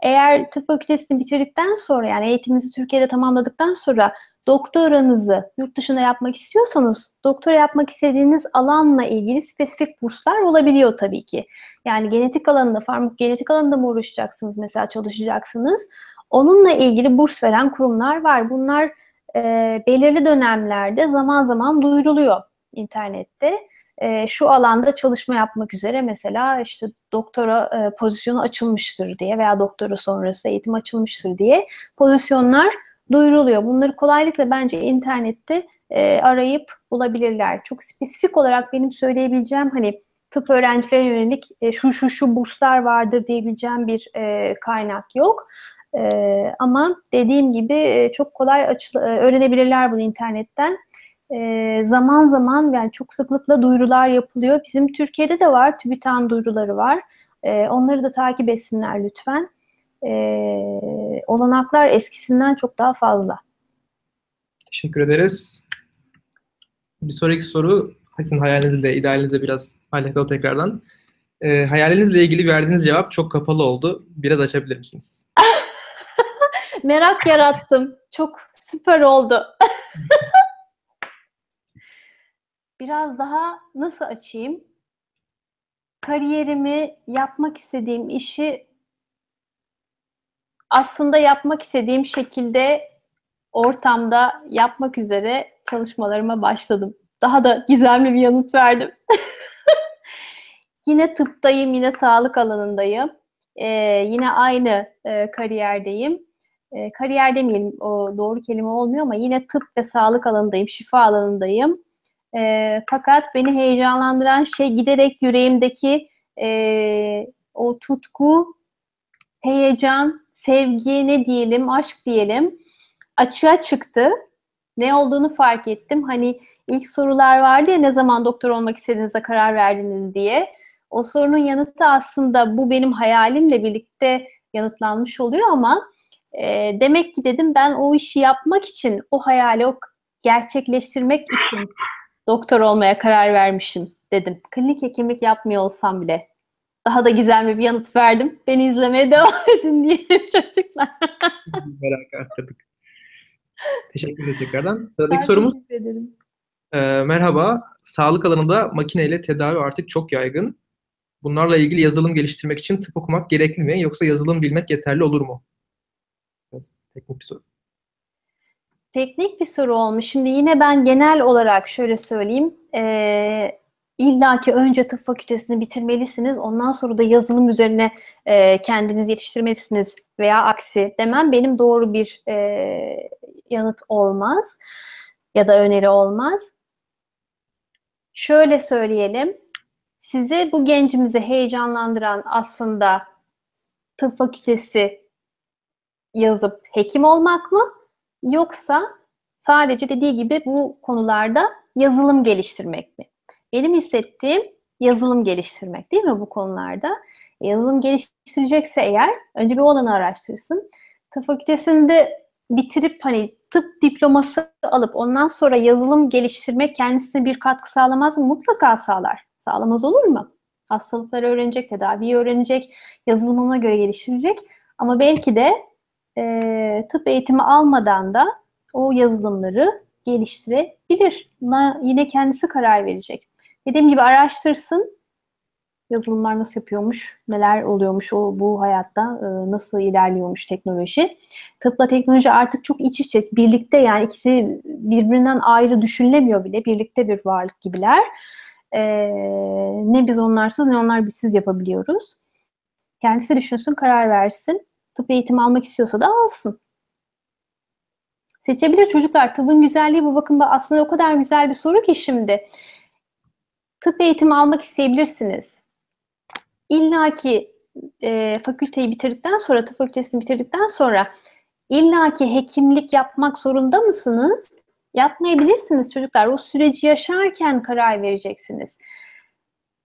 Eğer tıp fakültesini bitirdikten sonra yani eğitiminizi Türkiye'de tamamladıktan sonra doktoranızı yurt dışında yapmak istiyorsanız doktora yapmak istediğiniz alanla ilgili spesifik burslar olabiliyor tabii ki. Yani genetik alanında, farmakogenetik alanında mı uğraşacaksınız mesela çalışacaksınız. Onunla ilgili burs veren kurumlar var. Bunlar e, belirli dönemlerde zaman zaman duyuruluyor internette. E, şu alanda çalışma yapmak üzere mesela işte doktora e, pozisyonu açılmıştır diye veya doktora sonrası eğitim açılmıştır diye pozisyonlar duyuruluyor. Bunları kolaylıkla bence internette e, arayıp bulabilirler. Çok spesifik olarak benim söyleyebileceğim hani tıp öğrencilerine yönelik e, şu şu şu burslar vardır diyebileceğim bir kaynak yok. Ama dediğim gibi çok kolay açıl- öğrenebilirler bunu internetten. E, zaman zaman yani çok sıklıkla duyurular yapılıyor. Bizim Türkiye'de de var, TÜBİTAK'ın duyuruları var. E, onları da takip etsinler lütfen e, olanaklar eskisinden çok daha fazla. Teşekkür ederiz. Bir sonraki soru sizin hayalinizle, idealinizle biraz alakalı tekrardan. E, hayalinizle ilgili verdiğiniz cevap çok kapalı oldu. Biraz açabilir misiniz? Merak yarattım. Çok süper oldu. biraz daha nasıl açayım? Kariyerimi, yapmak istediğim işi aslında yapmak istediğim şekilde ortamda yapmak üzere çalışmalarıma başladım. Daha da gizemli bir yanıt verdim. yine tıptayım, yine sağlık alanındayım. Ee, yine aynı e, kariyerdeyim. E, kariyer demeyelim, o doğru kelime olmuyor ama yine tıp ve sağlık alanındayım, şifa alanındayım. E, fakat beni heyecanlandıran şey giderek yüreğimdeki e, o tutku heyecan, sevgi ne diyelim, aşk diyelim açığa çıktı. Ne olduğunu fark ettim. Hani ilk sorular vardı ya ne zaman doktor olmak istediğinizde karar verdiniz diye. O sorunun yanıtı aslında bu benim hayalimle birlikte yanıtlanmış oluyor ama e, demek ki dedim ben o işi yapmak için, o hayali o gerçekleştirmek için doktor olmaya karar vermişim dedim. Klinik hekimlik yapmıyor olsam bile. Daha da gizemli bir yanıt verdim. Beni izlemeye devam edin diye çocuklar. Merak arttırdık. Teşekkür ederim tekrardan. Sıradaki ben sorumuz. E, merhaba. Sağlık alanında makineyle tedavi artık çok yaygın. Bunlarla ilgili yazılım geliştirmek için tıp okumak gerekli mi? Yoksa yazılım bilmek yeterli olur mu? Biraz teknik bir soru. Teknik bir soru olmuş. Şimdi yine ben genel olarak şöyle söyleyeyim. Ee, İlla ki önce tıp fakültesini bitirmelisiniz. Ondan sonra da yazılım üzerine e, kendiniz yetiştirmelisiniz veya aksi demem benim doğru bir e, yanıt olmaz ya da öneri olmaz. Şöyle söyleyelim. Sizi bu gencimizi heyecanlandıran aslında tıp fakültesi yazıp hekim olmak mı? Yoksa sadece dediği gibi bu konularda yazılım geliştirmek mi? Benim hissettiğim yazılım geliştirmek değil mi bu konularda? E, yazılım geliştirecekse eğer önce bir olanı araştırsın. Tıp fakültesinde bitirip hani tıp diploması alıp ondan sonra yazılım geliştirmek kendisine bir katkı sağlamaz mı? Mutlaka sağlar. Sağlamaz olur mu? Hastalıkları öğrenecek, tedaviyi öğrenecek, yazılım ona göre geliştirecek. Ama belki de e, tıp eğitimi almadan da o yazılımları geliştirebilir. Buna yine kendisi karar verecek. Dediğim gibi araştırsın. Yazılımlar nasıl yapıyormuş, neler oluyormuş o bu hayatta, e, nasıl ilerliyormuş teknoloji. Tıpla teknoloji artık çok iç içe, birlikte yani ikisi birbirinden ayrı düşünülemiyor bile. Birlikte bir varlık gibiler. Ee, ne biz onlarsız ne onlar bizsiz yapabiliyoruz. Kendisi düşünsün, karar versin. Tıp eğitimi almak istiyorsa da alsın. Seçebilir çocuklar. Tıbbın güzelliği bu. Bakın aslında o kadar güzel bir soru ki şimdi tıp eğitimi almak isteyebilirsiniz. İlla ki e, fakülteyi bitirdikten sonra, tıp fakültesini bitirdikten sonra illa ki hekimlik yapmak zorunda mısınız? Yapmayabilirsiniz çocuklar. O süreci yaşarken karar vereceksiniz.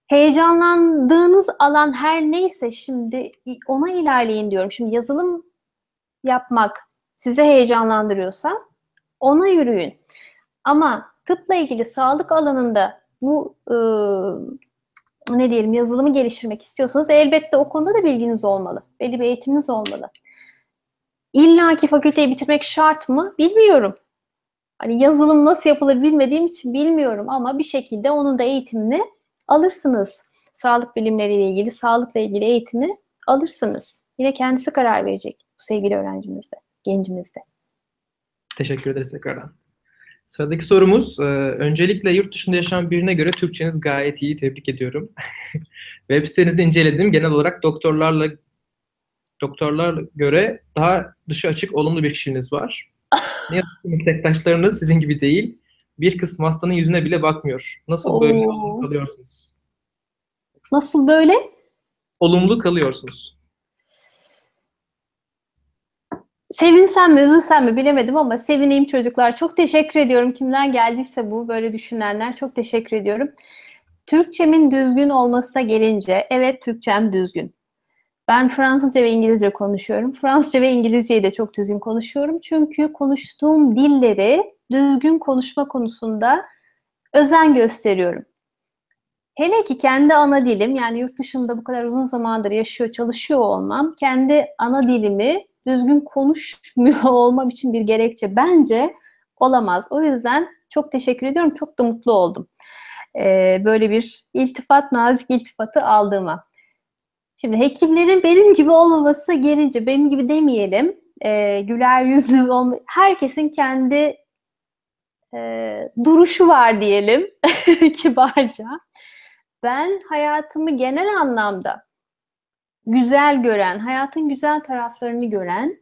Heyecanlandığınız alan her neyse şimdi ona ilerleyin diyorum. Şimdi yazılım yapmak sizi heyecanlandırıyorsa ona yürüyün. Ama tıpla ilgili sağlık alanında bu e, ne diyelim yazılımı geliştirmek istiyorsanız elbette o konuda da bilginiz olmalı. Belli bir eğitiminiz olmalı. İlla ki fakülteyi bitirmek şart mı? Bilmiyorum. Hani yazılım nasıl yapılır bilmediğim için bilmiyorum ama bir şekilde onun da eğitimini alırsınız. Sağlık bilimleriyle ilgili, sağlıkla ilgili eğitimi alırsınız. Yine kendisi karar verecek bu sevgili öğrencimizde, gencimizde. Teşekkür ederiz tekrardan. Sıradaki sorumuz, e, öncelikle yurt dışında yaşayan birine göre Türkçeniz gayet iyi, tebrik ediyorum. Web sitenizi inceledim. Genel olarak doktorlarla doktorlar göre daha dışı açık, olumlu bir kişiliğiniz var. ne yazık ki meslektaşlarınız sizin gibi değil. Bir kısım hastanın yüzüne bile bakmıyor. Nasıl Oo. böyle kalıyorsunuz? Nasıl böyle? Olumlu kalıyorsunuz. Sevinsem mi, üzülsem mi bilemedim ama sevineyim çocuklar. Çok teşekkür ediyorum. Kimden geldiyse bu böyle düşünenler çok teşekkür ediyorum. Türkçemin düzgün olmasına gelince, evet Türkçem düzgün. Ben Fransızca ve İngilizce konuşuyorum. Fransızca ve İngilizceyi de çok düzgün konuşuyorum. Çünkü konuştuğum dilleri düzgün konuşma konusunda özen gösteriyorum. Hele ki kendi ana dilim, yani yurt dışında bu kadar uzun zamandır yaşıyor, çalışıyor olmam, kendi ana dilimi düzgün konuşmuyor olmam için bir gerekçe bence olamaz. O yüzden çok teşekkür ediyorum. Çok da mutlu oldum. Ee, böyle bir iltifat, nazik iltifatı aldığıma. Şimdi hekimlerin benim gibi olmaması gelince, benim gibi demeyelim, e, güler yüzlü olma, herkesin kendi e, duruşu var diyelim kibarca. Ben hayatımı genel anlamda güzel gören, hayatın güzel taraflarını gören,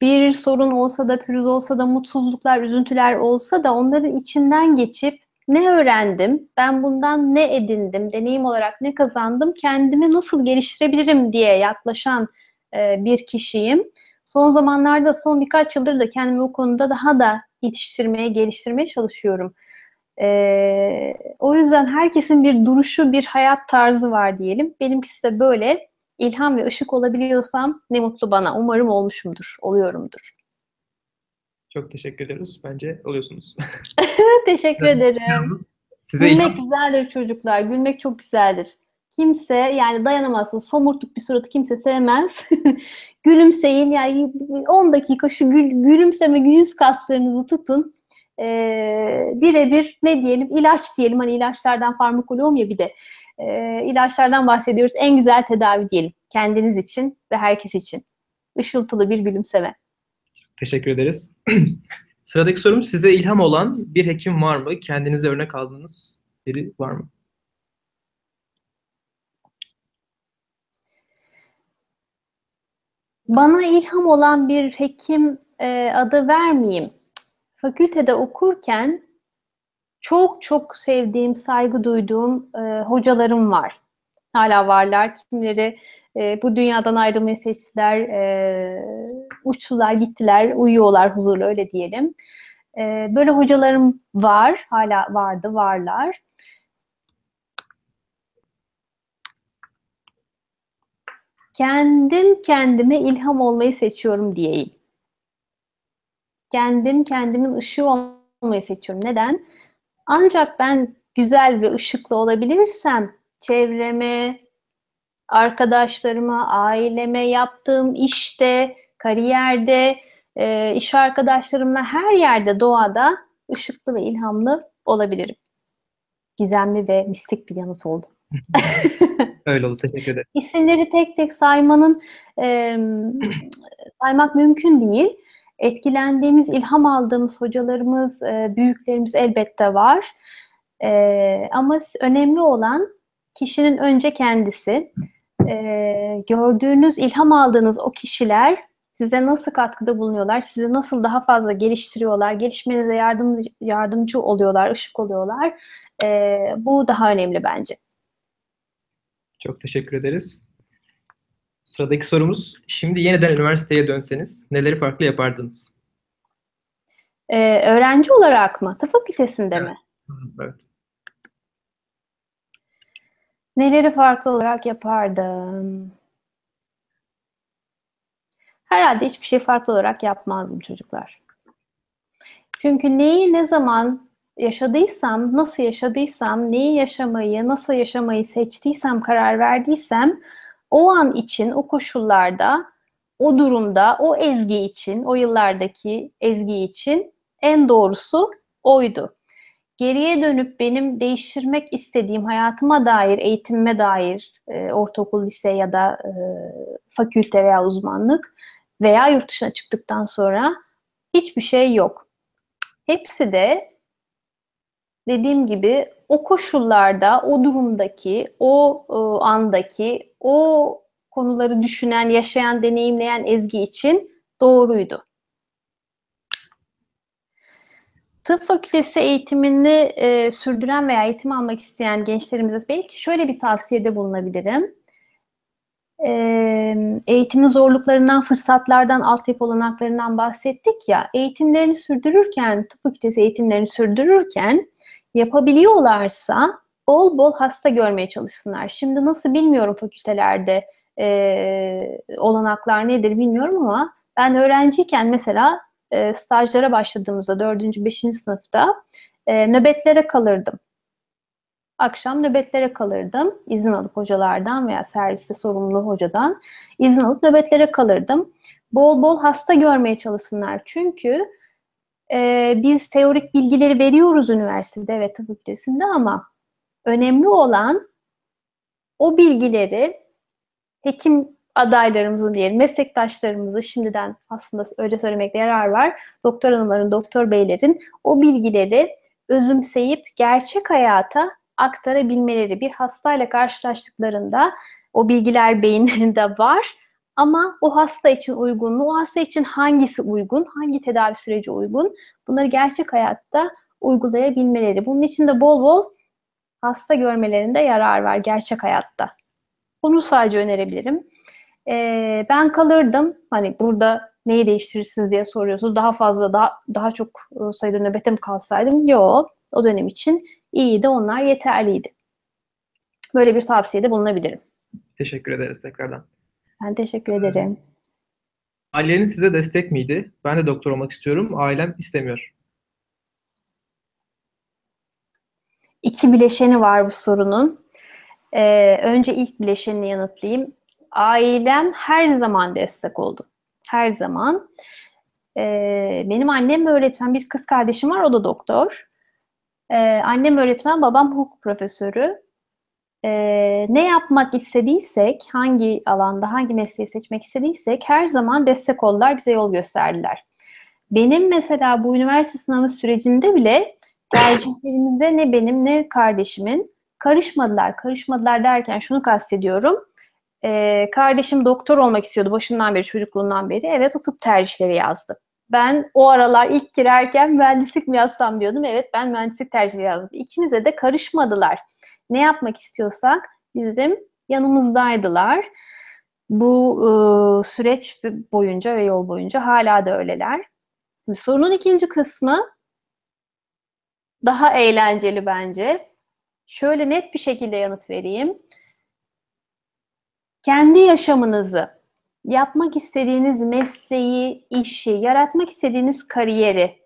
bir sorun olsa da, pürüz olsa da, mutsuzluklar, üzüntüler olsa da onların içinden geçip ne öğrendim, ben bundan ne edindim, deneyim olarak ne kazandım, kendimi nasıl geliştirebilirim diye yaklaşan e, bir kişiyim. Son zamanlarda, son birkaç yıldır da kendimi bu konuda daha da yetiştirmeye, geliştirmeye çalışıyorum. Ee, o yüzden herkesin bir duruşu, bir hayat tarzı var diyelim. Benimkisi de böyle. İlham ve ışık olabiliyorsam ne mutlu bana. Umarım olmuşumdur, oluyorumdur. Çok teşekkür ederiz. Bence oluyorsunuz. teşekkür ederim. Size Gülmek ilham... güzeldir çocuklar. Gülmek çok güzeldir. Kimse yani dayanamazsın. Somurtuk bir suratı kimse sevmez. Gülümseyin yani 10 dakika şu gül, gülümseme yüz kaslarınızı tutun. Ee, birebir ne diyelim ilaç diyelim hani ilaçlardan farmakolog ya bir de e, ilaçlardan bahsediyoruz. En güzel tedavi diyelim kendiniz için ve herkes için. Işıltılı bir gülümseme. Teşekkür ederiz. Sıradaki sorum size ilham olan bir hekim var mı? Kendinize örnek aldığınız biri var mı? Bana ilham olan bir hekim e, adı vermeyeyim. Fakültede okurken çok çok sevdiğim, saygı duyduğum e, hocalarım var. Hala varlar. Kimileri e, bu dünyadan ayrılmayı seçtiler, e, uçtular, gittiler, uyuyorlar huzurlu öyle diyelim. E, böyle hocalarım var, hala vardı, varlar. Kendim kendime ilham olmayı seçiyorum diyeyim. Kendim kendimin ışığı olmayı seçiyorum. Neden? Ancak ben güzel ve ışıklı olabilirsem çevreme, arkadaşlarıma, aileme, yaptığım işte, kariyerde, e, iş arkadaşlarımla her yerde doğada ışıklı ve ilhamlı olabilirim. Gizemli ve mistik bir yanıt oldu. Öyle oldu. Teşekkür ederim. İsimleri tek tek saymanın e, saymak mümkün değil. Etkilendiğimiz, ilham aldığımız hocalarımız, e, büyüklerimiz elbette var. E, ama önemli olan kişinin önce kendisi. E, gördüğünüz, ilham aldığınız o kişiler size nasıl katkıda bulunuyorlar, sizi nasıl daha fazla geliştiriyorlar, gelişmenize yardım, yardımcı oluyorlar, ışık oluyorlar. E, bu daha önemli bence. Çok teşekkür ederiz. Sıradaki sorumuz, şimdi yeniden üniversiteye dönseniz neleri farklı yapardınız? Ee, öğrenci olarak mı? Tıp fakültesinde evet. mi? Evet. Neleri farklı olarak yapardım? Herhalde hiçbir şey farklı olarak yapmazdım çocuklar. Çünkü neyi ne zaman yaşadıysam, nasıl yaşadıysam, neyi yaşamayı, nasıl yaşamayı seçtiysem, karar verdiysem o an için, o koşullarda, o durumda, o ezgi için, o yıllardaki ezgi için en doğrusu oydu. Geriye dönüp benim değiştirmek istediğim hayatıma dair, eğitimime dair, e, ortaokul, lise ya da e, fakülte veya uzmanlık veya yurt dışına çıktıktan sonra hiçbir şey yok. Hepsi de dediğim gibi o koşullarda, o durumdaki, o, o andaki, o konuları düşünen, yaşayan, deneyimleyen Ezgi için doğruydu. Tıp fakültesi eğitimini e, sürdüren veya eğitim almak isteyen gençlerimize belki şöyle bir tavsiyede bulunabilirim. E, eğitimin zorluklarından, fırsatlardan, altyapı olanaklarından bahsettik ya. Eğitimlerini sürdürürken, tıp fakültesi eğitimlerini sürdürürken yapabiliyorlarsa bol bol hasta görmeye çalışsınlar. Şimdi nasıl bilmiyorum fakültelerde e, olanaklar nedir bilmiyorum ama ben öğrenciyken mesela e, stajlara başladığımızda 4. 5. sınıfta e, nöbetlere kalırdım. Akşam nöbetlere kalırdım. İzin alıp hocalardan veya serviste sorumlu hocadan izin alıp nöbetlere kalırdım. Bol bol hasta görmeye çalışsınlar. Çünkü e, biz teorik bilgileri veriyoruz üniversitede ve tıp fakültesinde ama önemli olan o bilgileri hekim adaylarımızın diyelim, meslektaşlarımızı şimdiden aslında öyle söylemekte yarar var. Doktor hanımların, doktor beylerin o bilgileri özümseyip gerçek hayata aktarabilmeleri. Bir hastayla karşılaştıklarında o bilgiler beyinlerinde var ama o hasta için uygun mu? O hasta için hangisi uygun? Hangi tedavi süreci uygun? Bunları gerçek hayatta uygulayabilmeleri. Bunun için de bol bol hasta görmelerinde yarar var gerçek hayatta. Bunu sadece önerebilirim. Ee, ben kalırdım. Hani burada neyi değiştirirsiniz diye soruyorsunuz. Daha fazla, daha, daha çok e, sayıda nöbete mi kalsaydım? Yok. O dönem için iyiydi. Onlar yeterliydi. Böyle bir tavsiyede bulunabilirim. Teşekkür ederiz tekrardan. Ben teşekkür ederim. Ailenin size destek miydi? Ben de doktor olmak istiyorum. Ailem istemiyor. İki bileşeni var bu sorunun. Ee, önce ilk bileşenini yanıtlayayım. Ailem her zaman destek oldu. Her zaman. Ee, benim annem öğretmen, bir kız kardeşim var, o da doktor. Ee, annem öğretmen, babam hukuk profesörü. Ee, ne yapmak istediysek, hangi alanda, hangi mesleği seçmek istediysek her zaman destek oldular, bize yol gösterdiler. Benim mesela bu üniversite sınavı sürecinde bile tercihlerimize ne benim ne kardeşimin karışmadılar. Karışmadılar derken şunu kastediyorum. Ee, kardeşim doktor olmak istiyordu başından beri, çocukluğundan beri. Evet o tıp tercihleri yazdı. Ben o aralar ilk girerken mühendislik mi yazsam diyordum. Evet ben mühendislik tercihleri yazdım. İkimize de karışmadılar. Ne yapmak istiyorsak bizim yanımızdaydılar. Bu e, süreç boyunca ve yol boyunca hala da öyleler. Şimdi sorunun ikinci kısmı daha eğlenceli bence. Şöyle net bir şekilde yanıt vereyim. Kendi yaşamınızı, yapmak istediğiniz mesleği, işi, yaratmak istediğiniz kariyeri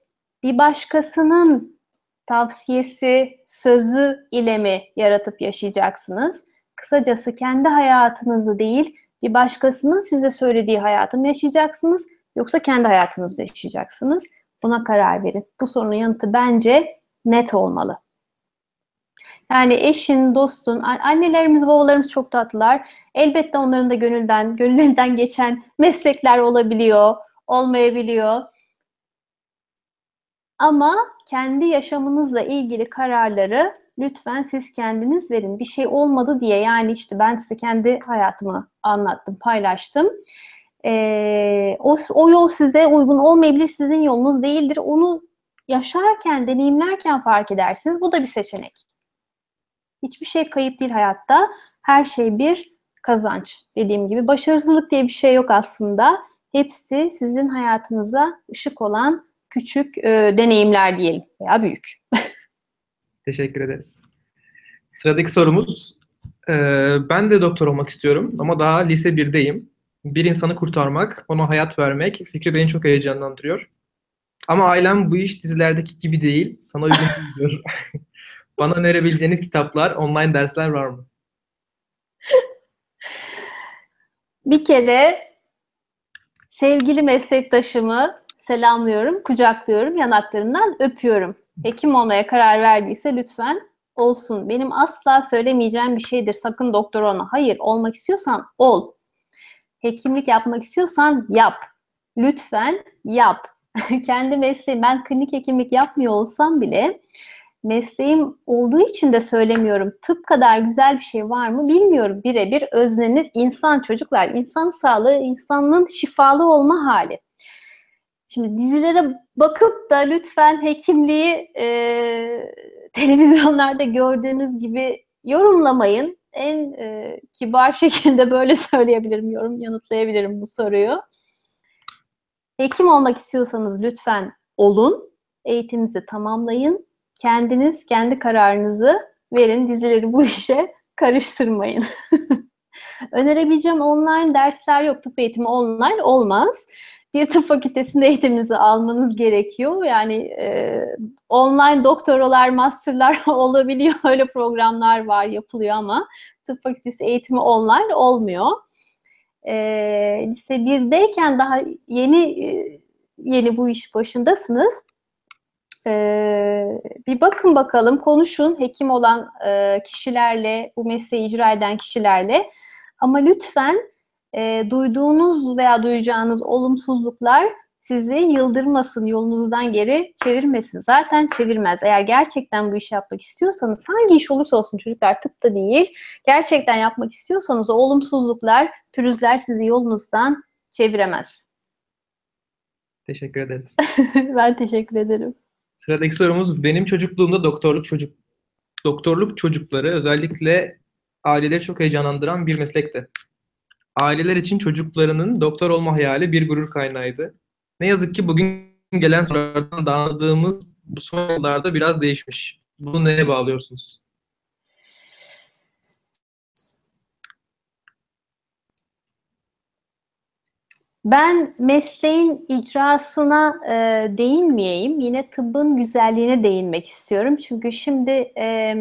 bir başkasının tavsiyesi, sözü ile mi yaratıp yaşayacaksınız? Kısacası kendi hayatınızı değil, bir başkasının size söylediği hayatı mı yaşayacaksınız yoksa kendi hayatınızı yaşayacaksınız? Buna karar verin. Bu sorunun yanıtı bence net olmalı. Yani eşin, dostun, annelerimiz, babalarımız çok tatlılar. Elbette onların da gönülden, gönüllerinden geçen meslekler olabiliyor, olmayabiliyor. Ama kendi yaşamınızla ilgili kararları lütfen siz kendiniz verin. Bir şey olmadı diye yani işte ben size kendi hayatımı anlattım, paylaştım. Ee, o, o yol size uygun olmayabilir, sizin yolunuz değildir. Onu yaşarken, deneyimlerken fark edersiniz. Bu da bir seçenek. Hiçbir şey kayıp değil hayatta. Her şey bir kazanç. Dediğim gibi başarısızlık diye bir şey yok aslında. Hepsi sizin hayatınıza ışık olan küçük e, deneyimler diyelim veya büyük. Teşekkür ederiz. Sıradaki sorumuz. E, ben de doktor olmak istiyorum ama daha lise 1'deyim. Bir insanı kurtarmak, ona hayat vermek fikri beni çok heyecanlandırıyor. Ama ailem bu iş dizilerdeki gibi değil. Sana uygun diyor. Bana önerebileceğiniz kitaplar, online dersler var mı? Bir kere sevgili meslektaşımı selamlıyorum, kucaklıyorum, yanaklarından öpüyorum. Hekim olmaya karar verdiyse lütfen olsun. Benim asla söylemeyeceğim bir şeydir. Sakın doktor olma. Hayır, olmak istiyorsan ol. Hekimlik yapmak istiyorsan yap. Lütfen yap. Kendi mesleğim, ben klinik hekimlik yapmıyor olsam bile mesleğim olduğu için de söylemiyorum. Tıp kadar güzel bir şey var mı bilmiyorum. Birebir özneniz insan çocuklar. insan sağlığı, insanlığın şifalı olma hali. Şimdi dizilere bakıp da lütfen hekimliği e, televizyonlarda gördüğünüz gibi yorumlamayın. En e, kibar şekilde böyle söyleyebilirim, yorum yanıtlayabilirim bu soruyu. Hekim olmak istiyorsanız lütfen olun. Eğitiminizi tamamlayın. Kendiniz kendi kararınızı verin. Dizileri bu işe karıştırmayın. Önerebileceğim online dersler yok. Tıp eğitimi online olmaz bir tıp fakültesinde eğitiminizi almanız gerekiyor. Yani e, online doktoralar, masterlar olabiliyor. Öyle programlar var, yapılıyor ama tıp fakültesi eğitimi online olmuyor. E, lise 1'deyken daha yeni e, yeni bu iş başındasınız. E, bir bakın bakalım, konuşun hekim olan e, kişilerle, bu mesleği icra eden kişilerle. Ama lütfen e, duyduğunuz veya duyacağınız olumsuzluklar sizi yıldırmasın, yolunuzdan geri çevirmesin. Zaten çevirmez. Eğer gerçekten bu işi yapmak istiyorsanız, hangi iş olursa olsun çocuklar tıpta değil, gerçekten yapmak istiyorsanız o olumsuzluklar, pürüzler sizi yolunuzdan çeviremez. Teşekkür ederiz. ben teşekkür ederim. Sıradaki sorumuz benim çocukluğumda doktorluk çocuk doktorluk çocukları özellikle aileleri çok heyecanlandıran bir meslekti. aileler için çocuklarının doktor olma hayali bir gurur kaynağıydı. Ne yazık ki bugün gelen sorulardan da anladığımız bu son yıllarda biraz değişmiş. Bunu neye bağlıyorsunuz? Ben mesleğin icrasına e, değinmeyeyim. Yine tıbbın güzelliğine değinmek istiyorum. Çünkü şimdi e,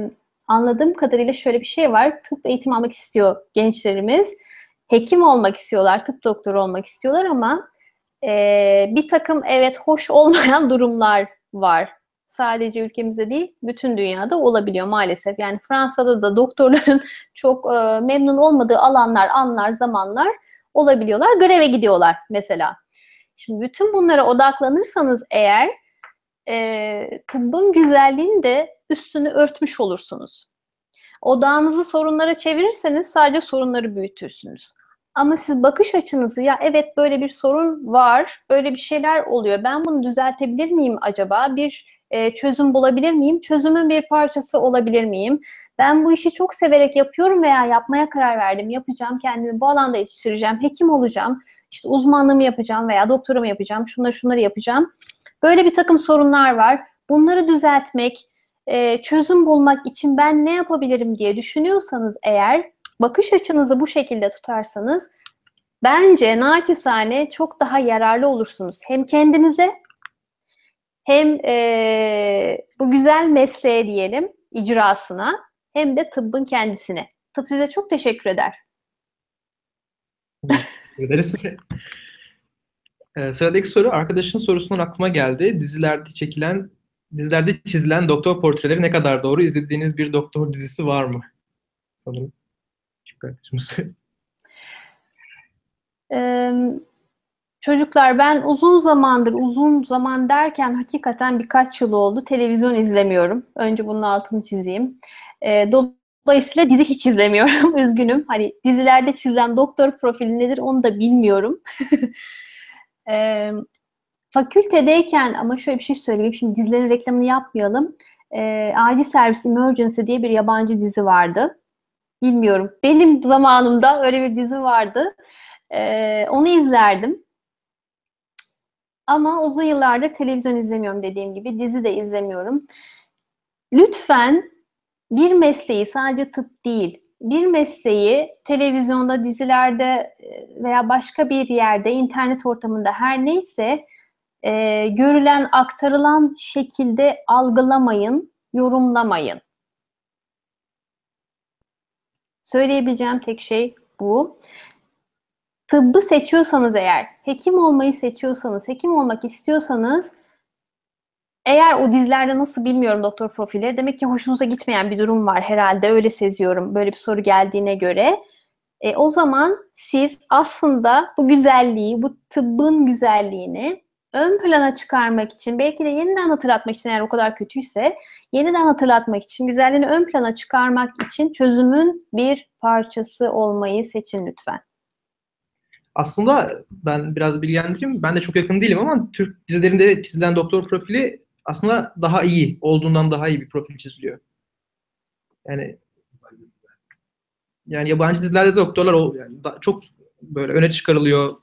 anladığım kadarıyla şöyle bir şey var. Tıp eğitimi almak istiyor gençlerimiz. Hekim olmak istiyorlar, tıp doktoru olmak istiyorlar ama e, bir takım evet hoş olmayan durumlar var. Sadece ülkemizde değil, bütün dünyada olabiliyor maalesef. Yani Fransa'da da doktorların çok e, memnun olmadığı alanlar, anlar, zamanlar olabiliyorlar. Greve gidiyorlar mesela. Şimdi bütün bunlara odaklanırsanız eğer e, tıbbın güzelliğini de üstünü örtmüş olursunuz. Odağınızı sorunlara çevirirseniz sadece sorunları büyütürsünüz. Ama siz bakış açınızı ya evet böyle bir sorun var, böyle bir şeyler oluyor. Ben bunu düzeltebilir miyim acaba? Bir e, çözüm bulabilir miyim? Çözümün bir parçası olabilir miyim? Ben bu işi çok severek yapıyorum veya yapmaya karar verdim. Yapacağım, kendimi bu alanda yetiştireceğim, hekim olacağım, işte uzmanlığımı yapacağım veya doktoramı yapacağım, şunları şunları yapacağım. Böyle bir takım sorunlar var. Bunları düzeltmek, e, çözüm bulmak için ben ne yapabilirim diye düşünüyorsanız eğer bakış açınızı bu şekilde tutarsanız bence naçizane çok daha yararlı olursunuz. Hem kendinize hem e, bu güzel mesleğe diyelim icrasına hem de tıbbın kendisine. Tıp size çok teşekkür eder. Teşekkür ederiz. Ee, sıradaki soru arkadaşın sorusundan aklıma geldi. Dizilerde çekilen, dizilerde çizilen doktor portreleri ne kadar doğru? İzlediğiniz bir doktor dizisi var mı? Sanırım. Arkadaşımız. Ee, çocuklar ben uzun zamandır, uzun zaman derken hakikaten birkaç yıl oldu televizyon izlemiyorum. Önce bunun altını çizeyim. Ee, dolayısıyla dizi hiç izlemiyorum. Üzgünüm. Hani dizilerde çizilen doktor profili nedir onu da bilmiyorum. E, fakültedeyken ama şöyle bir şey söyleyeyim. Şimdi dizilerin reklamını yapmayalım. E, Acil Servis Emergency diye bir yabancı dizi vardı. Bilmiyorum. Benim zamanımda öyle bir dizi vardı. E, onu izlerdim. Ama uzun yıllardır televizyon izlemiyorum dediğim gibi. Dizi de izlemiyorum. Lütfen bir mesleği sadece tıp değil, bir mesleği televizyonda, dizilerde veya başka bir yerde, internet ortamında her neyse e, görülen, aktarılan şekilde algılamayın, yorumlamayın. Söyleyebileceğim tek şey bu. Tıbbı seçiyorsanız eğer, hekim olmayı seçiyorsanız, hekim olmak istiyorsanız eğer o dizilerde nasıl bilmiyorum doktor profilleri. Demek ki hoşunuza gitmeyen bir durum var herhalde. Öyle seziyorum böyle bir soru geldiğine göre. E, o zaman siz aslında bu güzelliği, bu tıbbın güzelliğini ön plana çıkarmak için, belki de yeniden hatırlatmak için eğer o kadar kötüyse, yeniden hatırlatmak için, güzelliğini ön plana çıkarmak için çözümün bir parçası olmayı seçin lütfen. Aslında ben biraz bilgilendireyim. Ben de çok yakın değilim ama Türk dizilerinde çizilen doktor profili aslında daha iyi, olduğundan daha iyi bir profil çiziliyor. Yani yani yabancı dizilerde de doktorlar yani çok böyle öne çıkarılıyor.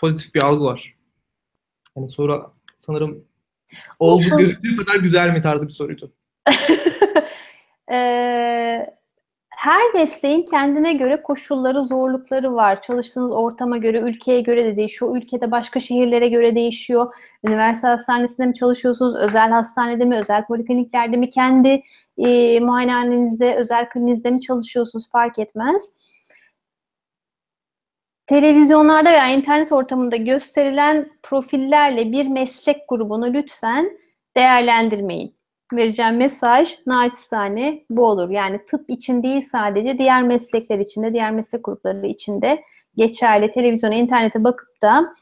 Pozitif bir algı var. Yani sonra sanırım oldu gözüktüğü kadar güzel mi tarzı bir soruydu. ee, her mesleğin kendine göre koşulları, zorlukları var. Çalıştığınız ortama göre, ülkeye göre de değişiyor. Ülkede başka şehirlere göre değişiyor. Üniversite hastanesinde mi çalışıyorsunuz? Özel hastanede mi? Özel polikliniklerde mi? Kendi e, muayenehanenizde, özel klininizde mi çalışıyorsunuz? Fark etmez. Televizyonlarda veya internet ortamında gösterilen profillerle bir meslek grubunu lütfen değerlendirmeyin vereceğim mesaj naçizane bu olur. Yani tıp için değil sadece diğer meslekler içinde, diğer meslek grupları içinde geçerli. Televizyona, internete bakıp da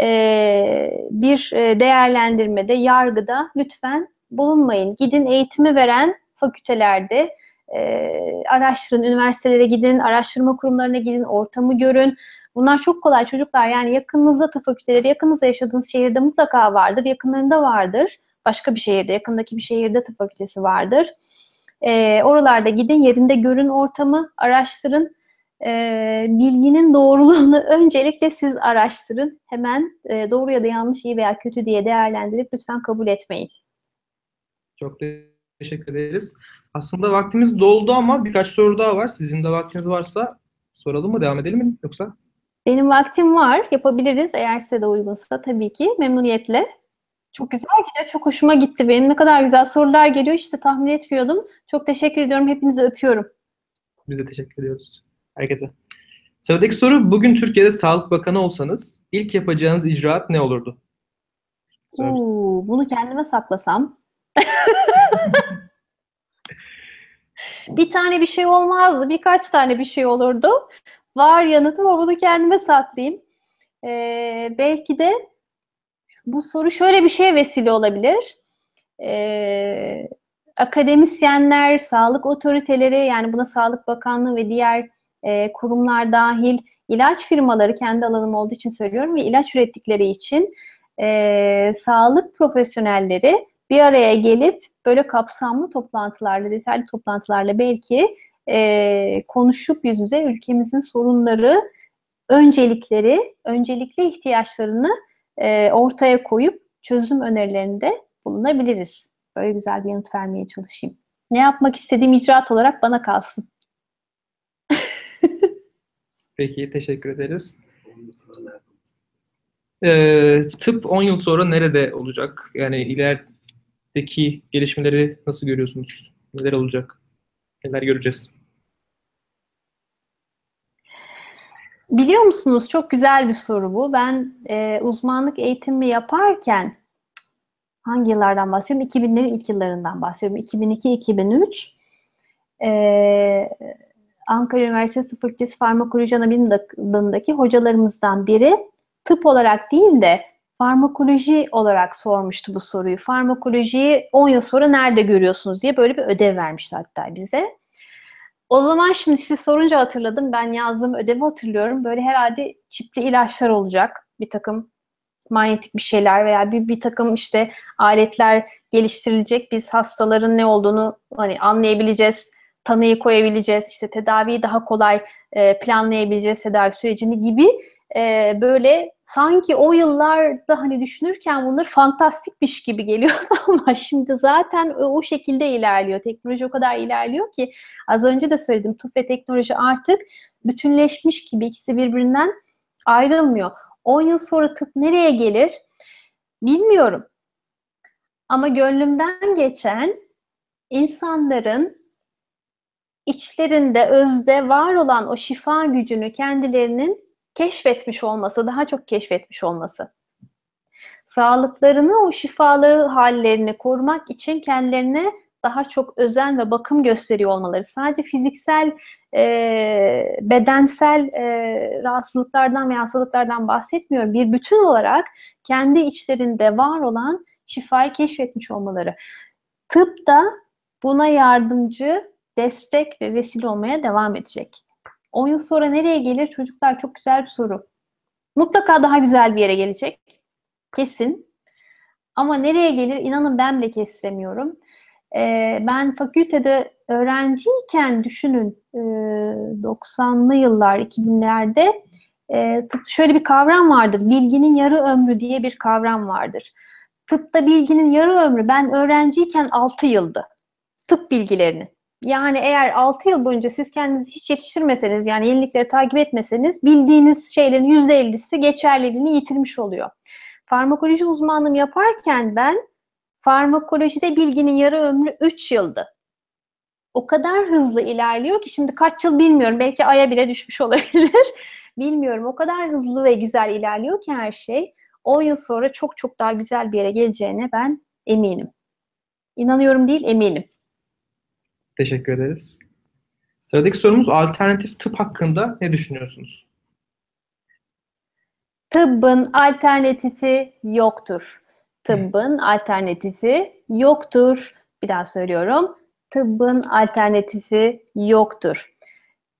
e, bir değerlendirmede, yargıda lütfen bulunmayın. Gidin eğitimi veren fakültelerde e, araştırın, üniversitelere gidin, araştırma kurumlarına gidin, ortamı görün. Bunlar çok kolay çocuklar. Yani yakınınızda tıp fakülteleri, yakınınızda yaşadığınız şehirde mutlaka vardır, yakınlarında vardır başka bir şehirde, yakındaki bir şehirde tıp fakültesi vardır. E, oralarda gidin, yerinde görün ortamı, araştırın. e, bilginin doğruluğunu öncelikle siz araştırın. Hemen e, doğru ya da yanlış, iyi veya kötü diye değerlendirip lütfen kabul etmeyin. Çok teşekkür ederiz. Aslında vaktimiz doldu ama birkaç soru daha var. Sizin de vaktiniz varsa soralım mı, devam edelim mi yoksa? Benim vaktim var, yapabiliriz eğer size de uygunsa tabii ki memnuniyetle. Çok güzel gidiyor, çok hoşuma gitti benim. Ne kadar güzel sorular geliyor işte tahmin etmiyordum. Çok teşekkür ediyorum, hepinizi öpüyorum. Biz de teşekkür ediyoruz herkese. Sıradaki soru, bugün Türkiye'de Sağlık Bakanı olsanız ilk yapacağınız icraat ne olurdu? Oo, bunu kendime saklasam. bir tane bir şey olmazdı, birkaç tane bir şey olurdu. Var yanıtım ama bunu kendime saklayayım. Ee, belki de bu soru şöyle bir şeye vesile olabilir. Ee, akademisyenler, sağlık otoriteleri yani buna Sağlık Bakanlığı ve diğer e, kurumlar dahil ilaç firmaları kendi alanım olduğu için söylüyorum ve ilaç ürettikleri için e, sağlık profesyonelleri bir araya gelip böyle kapsamlı toplantılarla, detaylı toplantılarla belki e, konuşup yüz yüze ülkemizin sorunları, öncelikleri, öncelikli ihtiyaçlarını e, ortaya koyup çözüm önerilerinde bulunabiliriz. Böyle güzel bir yanıt vermeye çalışayım. Ne yapmak istediğim icraat olarak bana kalsın. Peki, teşekkür ederiz. Ee, tıp 10 yıl sonra nerede olacak? Yani ilerideki gelişmeleri nasıl görüyorsunuz? Neler olacak? Neler göreceğiz? Biliyor musunuz çok güzel bir soru bu. Ben e, uzmanlık eğitimi yaparken hangi yıllardan bahsediyorum? 2000'lerin ilk yıllarından bahsediyorum. 2002-2003 e, Ankara Üniversitesi Tıp Fakültesi Farmakoloji Anabilim Dalı'ndaki hocalarımızdan biri tıp olarak değil de farmakoloji olarak sormuştu bu soruyu. Farmakolojiyi 10 yıl sonra nerede görüyorsunuz diye böyle bir ödev vermişti hatta bize. O zaman şimdi siz sorunca hatırladım. Ben yazdığım ödevi hatırlıyorum. Böyle herhalde çipli ilaçlar olacak. Bir takım manyetik bir şeyler veya bir, bir takım işte aletler geliştirilecek. Biz hastaların ne olduğunu hani anlayabileceğiz, tanıyı koyabileceğiz, işte tedaviyi daha kolay e, planlayabileceğiz tedavi sürecini gibi e, böyle sanki o yıllarda hani düşünürken bunlar fantastikmiş gibi geliyordu ama şimdi zaten o şekilde ilerliyor. Teknoloji o kadar ilerliyor ki az önce de söyledim tıp ve teknoloji artık bütünleşmiş gibi ikisi birbirinden ayrılmıyor. 10 yıl sonra tıp nereye gelir bilmiyorum. Ama gönlümden geçen insanların içlerinde, özde var olan o şifa gücünü kendilerinin keşfetmiş olması, daha çok keşfetmiş olması. Sağlıklarını, o şifalı hallerini korumak için kendilerine daha çok özen ve bakım gösteriyor olmaları. Sadece fiziksel, e, bedensel e, rahatsızlıklardan ve hastalıklardan bahsetmiyorum. Bir bütün olarak kendi içlerinde var olan şifayı keşfetmiş olmaları. Tıp da buna yardımcı, destek ve vesile olmaya devam edecek. 10 yıl sonra nereye gelir çocuklar? Çok güzel bir soru. Mutlaka daha güzel bir yere gelecek. Kesin. Ama nereye gelir inanın ben bile kestiremiyorum. Ee, ben fakültede öğrenciyken düşünün e, 90'lı yıllar 2000'lerde e, tıp şöyle bir kavram vardır. Bilginin yarı ömrü diye bir kavram vardır. Tıpta bilginin yarı ömrü ben öğrenciyken 6 yıldı. Tıp bilgilerini. Yani eğer 6 yıl boyunca siz kendinizi hiç yetiştirmeseniz yani yenilikleri takip etmeseniz bildiğiniz şeylerin %50'si geçerliliğini yitirmiş oluyor. Farmakoloji uzmanlığım yaparken ben farmakolojide bilginin yarı ömrü 3 yıldı. O kadar hızlı ilerliyor ki şimdi kaç yıl bilmiyorum. Belki aya bile düşmüş olabilir. bilmiyorum. O kadar hızlı ve güzel ilerliyor ki her şey. 10 yıl sonra çok çok daha güzel bir yere geleceğine ben eminim. İnanıyorum değil, eminim. Teşekkür ederiz. Sıradaki sorumuz alternatif tıp hakkında ne düşünüyorsunuz? Tıbbın alternatifi yoktur. Tıbbın alternatifi yoktur. Bir daha söylüyorum. Tıbbın alternatifi yoktur.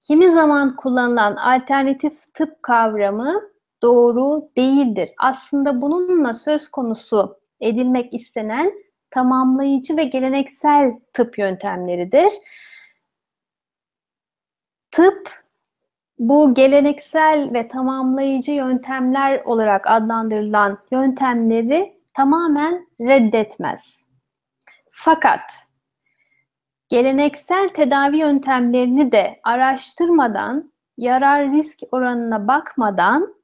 Kimi zaman kullanılan alternatif tıp kavramı doğru değildir. Aslında bununla söz konusu edilmek istenen tamamlayıcı ve geleneksel tıp yöntemleridir. Tıp bu geleneksel ve tamamlayıcı yöntemler olarak adlandırılan yöntemleri tamamen reddetmez. Fakat geleneksel tedavi yöntemlerini de araştırmadan, yarar risk oranına bakmadan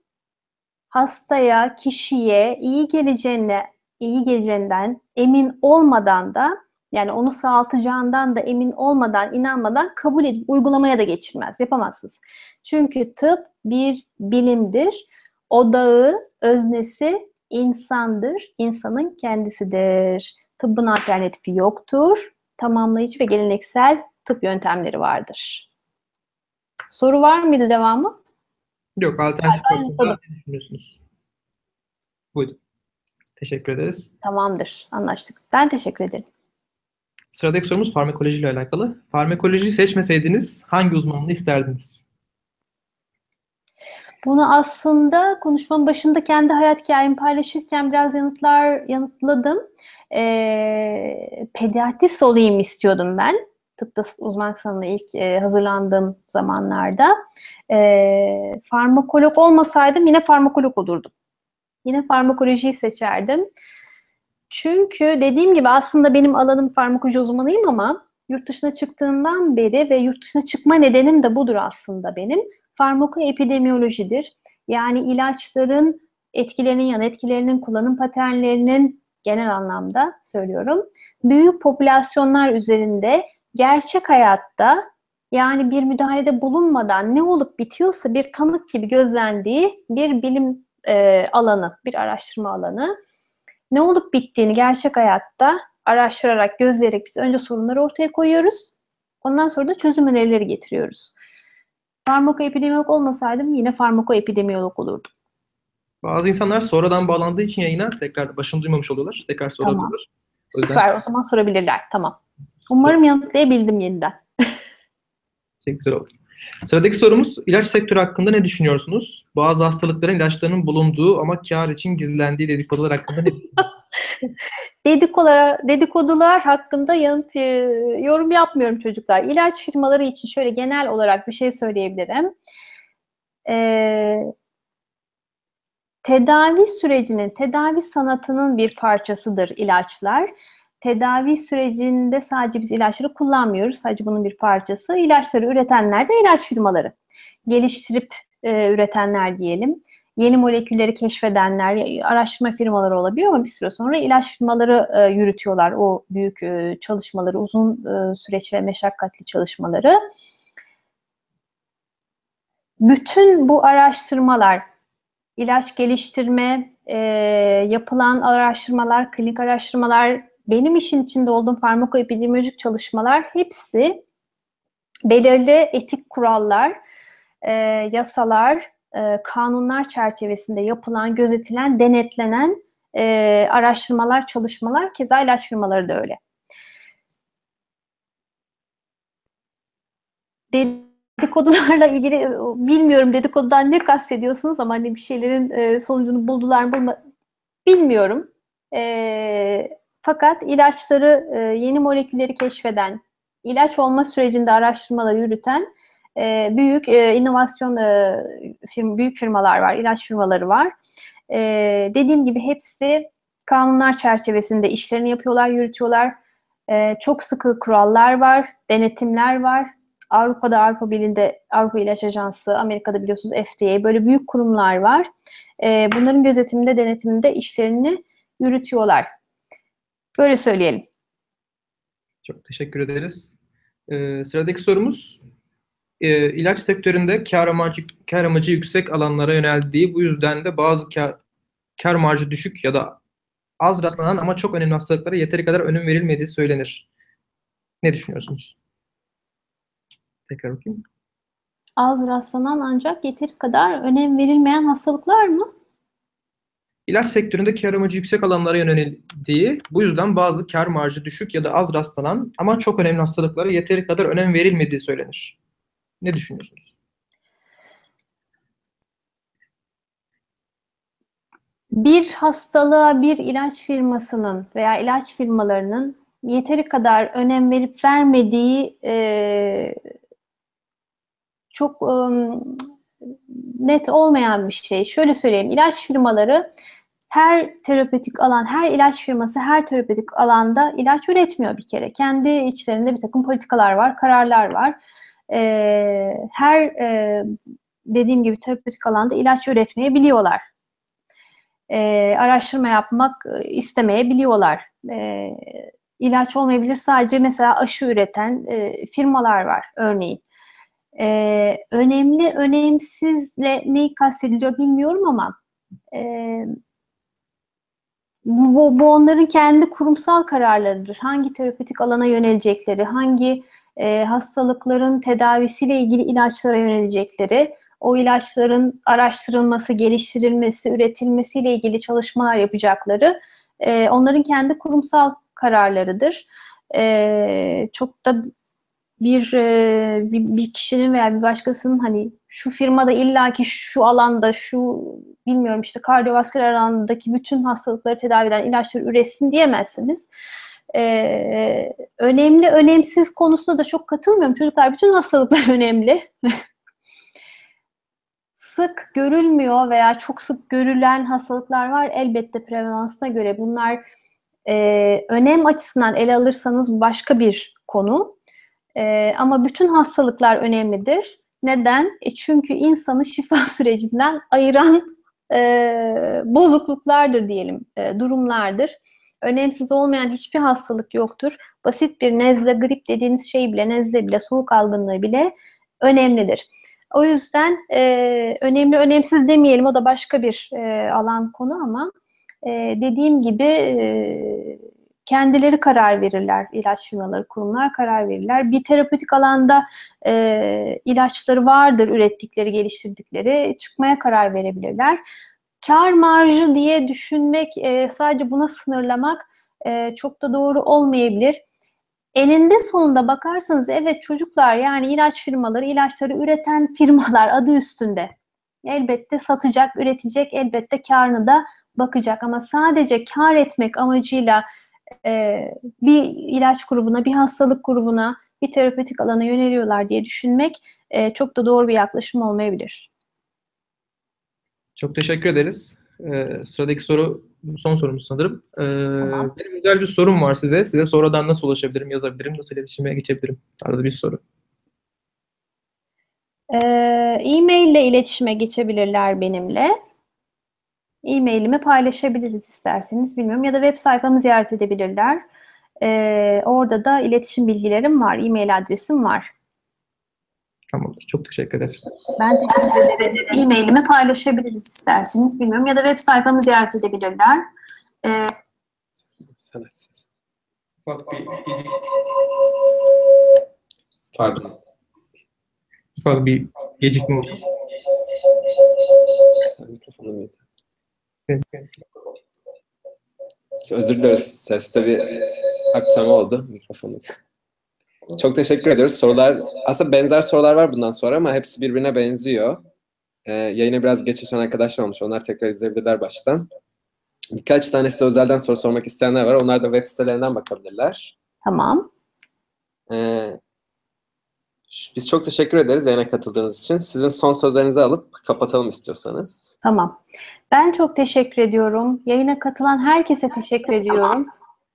hastaya, kişiye iyi geleceğine, iyi geleceğinden emin olmadan da yani onu sağaltacağından da emin olmadan, inanmadan kabul edip uygulamaya da geçirmez. Yapamazsınız. Çünkü tıp bir bilimdir. Odağı, öznesi insandır. insanın kendisidir. Tıbbın alternatifi yoktur. Tamamlayıcı ve geleneksel tıp yöntemleri vardır. Soru var mıydı devamı? Yok, alternatif hakkında ne düşünüyorsunuz? Buyurun. Teşekkür ederiz. Tamamdır, anlaştık. Ben teşekkür ederim. Sıradaki sorumuz farmakoloji ile alakalı. Farmakoloji seçmeseydiniz hangi uzmanlığı isterdiniz? Bunu aslında konuşmanın başında kendi hayat hikayemi paylaşırken biraz yanıtlar yanıtladım. Ee, pediatrist olayım istiyordum ben. Tıpta uzman sınavına ilk e, hazırlandığım zamanlarda. E, farmakolog olmasaydım yine farmakolog olurdum. Yine farmakolojiyi seçerdim. Çünkü dediğim gibi aslında benim alanım farmakoloji uzmanıyım ama yurt dışına çıktığımdan beri ve yurt dışına çıkma nedenim de budur aslında benim. Farmakoepidemiyolojidir. Yani ilaçların etkilerinin, yan etkilerinin, kullanım paternlerinin genel anlamda söylüyorum. Büyük popülasyonlar üzerinde gerçek hayatta yani bir müdahalede bulunmadan ne olup bitiyorsa bir tanık gibi gözlendiği bir bilim e, alanı, bir araştırma alanı. Ne olup bittiğini gerçek hayatta araştırarak, gözleyerek biz önce sorunları ortaya koyuyoruz. Ondan sonra da çözüm önerileri getiriyoruz. Farmakoepidemiyolog olmasaydım yine farmakoepidemiyolog olurdum. Bazı insanlar sonradan bağlandığı için yayına tekrar başını duymamış oluyorlar. Tekrar sorabilirler. Tamam. Süper. O zaman sorabilirler. Tamam. Umarım yanıtlayabildim yeniden. Çok güzel oldu. Sıradaki sorumuz ilaç sektörü hakkında ne düşünüyorsunuz? Bazı hastalıkların ilaçlarının bulunduğu ama kar için gizlendiği dedikodular hakkında ne dedikodular, dedikodular hakkında yanıt e, yorum yapmıyorum çocuklar. İlaç firmaları için şöyle genel olarak bir şey söyleyebilirim. Ee, tedavi sürecinin, tedavi sanatının bir parçasıdır ilaçlar tedavi sürecinde sadece biz ilaçları kullanmıyoruz. Sadece bunun bir parçası. İlaçları üretenler de ilaç firmaları. Geliştirip e, üretenler diyelim. Yeni molekülleri keşfedenler, araştırma firmaları olabiliyor ama bir süre sonra ilaç firmaları e, yürütüyorlar o büyük e, çalışmaları, uzun e, süreç ve meşakkatli çalışmaları. Bütün bu araştırmalar, ilaç geliştirme, e, yapılan araştırmalar, klinik araştırmalar, benim işin içinde olduğum farmakoepidemiolojik çalışmalar hepsi belirli etik kurallar, e, yasalar, e, kanunlar çerçevesinde yapılan, gözetilen, denetlenen e, araştırmalar, çalışmalar, keza ilaç firmaları da öyle. Dedikodularla ilgili bilmiyorum dedikodudan ne kastediyorsunuz ama hani bir şeylerin e, sonucunu buldular mı bulma bilmiyorum. E, fakat ilaçları, e, yeni molekülleri keşfeden, ilaç olma sürecinde araştırmaları yürüten e, büyük e, inovasyon büyük firmalar var, ilaç firmaları var. Dediğim gibi hepsi kanunlar çerçevesinde işlerini yapıyorlar, yürütüyorlar. Çok sıkı kurallar var, denetimler var. Avrupa'da Avrupa Birliği'nde Avrupa İlaç Ajansı, Amerika'da biliyorsunuz FDA böyle büyük kurumlar var. Bunların gözetiminde, denetiminde işlerini yürütüyorlar. Böyle söyleyelim. Çok teşekkür ederiz. Ee, sıradaki sorumuz e, ilaç sektöründe kar amacı, kar amacı yüksek alanlara yöneldiği bu yüzden de bazı kar, kar marjı düşük ya da az rastlanan ama çok önemli hastalıklara yeteri kadar önem verilmediği söylenir. Ne düşünüyorsunuz? Tekrar bakayım. Az rastlanan ancak yeteri kadar önem verilmeyen hastalıklar mı? İlaç sektöründe kar amacı yüksek alanlara yöneldiği, bu yüzden bazı kar marjı düşük ya da az rastlanan ama çok önemli hastalıklara yeteri kadar önem verilmediği söylenir. Ne düşünüyorsunuz? Bir hastalığa bir ilaç firmasının veya ilaç firmalarının yeteri kadar önem verip vermediği e, çok ım, net olmayan bir şey. Şöyle söyleyeyim, ilaç firmaları her terapötik alan, her ilaç firması her terapötik alanda ilaç üretmiyor bir kere. Kendi içlerinde bir takım politikalar var, kararlar var. Ee, her e, dediğim gibi terapötik alanda ilaç üretmeyebiliyorlar. Ee, araştırma yapmak e, istemeyebiliyorlar. Ee, ilaç olmayabilir sadece mesela aşı üreten e, firmalar var örneğin. Ee, önemli, önemsizle neyi kastediliyor bilmiyorum ama e, bu, bu onların kendi kurumsal kararlarıdır. Hangi terapötik alana yönelecekleri, hangi e, hastalıkların tedavisiyle ilgili ilaçlara yönelecekleri, o ilaçların araştırılması, geliştirilmesi, üretilmesiyle ilgili çalışmalar yapacakları e, onların kendi kurumsal kararlarıdır. E, çok da bir, e, bir bir kişinin veya bir başkasının hani şu firmada illaki şu alanda şu bilmiyorum işte kardiyovasküler alandaki bütün hastalıkları tedavi eden ilaçları üretsin diyemezsiniz. Ee, önemli, önemsiz konusunda da çok katılmıyorum. Çocuklar bütün hastalıklar önemli. sık görülmüyor veya çok sık görülen hastalıklar var. Elbette prevalansına göre bunlar e, önem açısından ele alırsanız başka bir konu. E, ama bütün hastalıklar önemlidir. Neden? E çünkü insanı şifa sürecinden ayıran e, bozukluklardır diyelim, e, durumlardır. Önemsiz olmayan hiçbir hastalık yoktur. Basit bir nezle, grip dediğiniz şey bile, nezle bile, soğuk algınlığı bile önemlidir. O yüzden e, önemli, önemsiz demeyelim. O da başka bir e, alan konu ama e, dediğim gibi e, kendileri karar verirler. ilaç firmaları, kurumlar karar verirler. Bir terapötik alanda e, ilaçları vardır ürettikleri, geliştirdikleri. Çıkmaya karar verebilirler. Kar marjı diye düşünmek, e, sadece buna sınırlamak e, çok da doğru olmayabilir. Eninde sonunda bakarsanız evet çocuklar yani ilaç firmaları, ilaçları üreten firmalar adı üstünde. Elbette satacak, üretecek, elbette karını da bakacak ama sadece kar etmek amacıyla e, bir ilaç grubuna, bir hastalık grubuna, bir terapötik alana yöneliyorlar diye düşünmek e, çok da doğru bir yaklaşım olmayabilir. Çok teşekkür ederiz. Ee, sıradaki soru son sorumuz sanırım. Ee, tamam. Benim güzel bir sorum var size. Size sonradan nasıl ulaşabilirim, yazabilirim, nasıl iletişime geçebilirim? Arada bir soru. Ee, e-mail ile iletişime geçebilirler benimle. E-mailimi paylaşabiliriz isterseniz bilmiyorum ya da web sayfamı ziyaret edebilirler. Ee, orada da iletişim bilgilerim var, e-mail adresim var. Tamamdır. Çok teşekkür ederiz. Ben teşekkür ederim. E-mailimi paylaşabiliriz isterseniz bilmiyorum ya da web sayfamı ziyaret edebilirler. Ee, Ufak bir gecik... Pardon. Ufak bir gecikme oldu. Mikrofonum yeter. Özür dileriz. Seste bir aksama oldu mikrofonun. Çok teşekkür ediyoruz. Sorular, aslında benzer sorular var bundan sonra ama hepsi birbirine benziyor. Ee, yayına biraz geç açan arkadaşlar olmuş. Onlar tekrar izleyebilirler baştan. Birkaç tane size özelden soru sormak isteyenler var. Onlar da web sitelerinden bakabilirler. Tamam. Ee, biz çok teşekkür ederiz yayına katıldığınız için. Sizin son sözlerinizi alıp kapatalım istiyorsanız. Tamam. Ben çok teşekkür ediyorum. Yayına katılan herkese teşekkür ediyorum.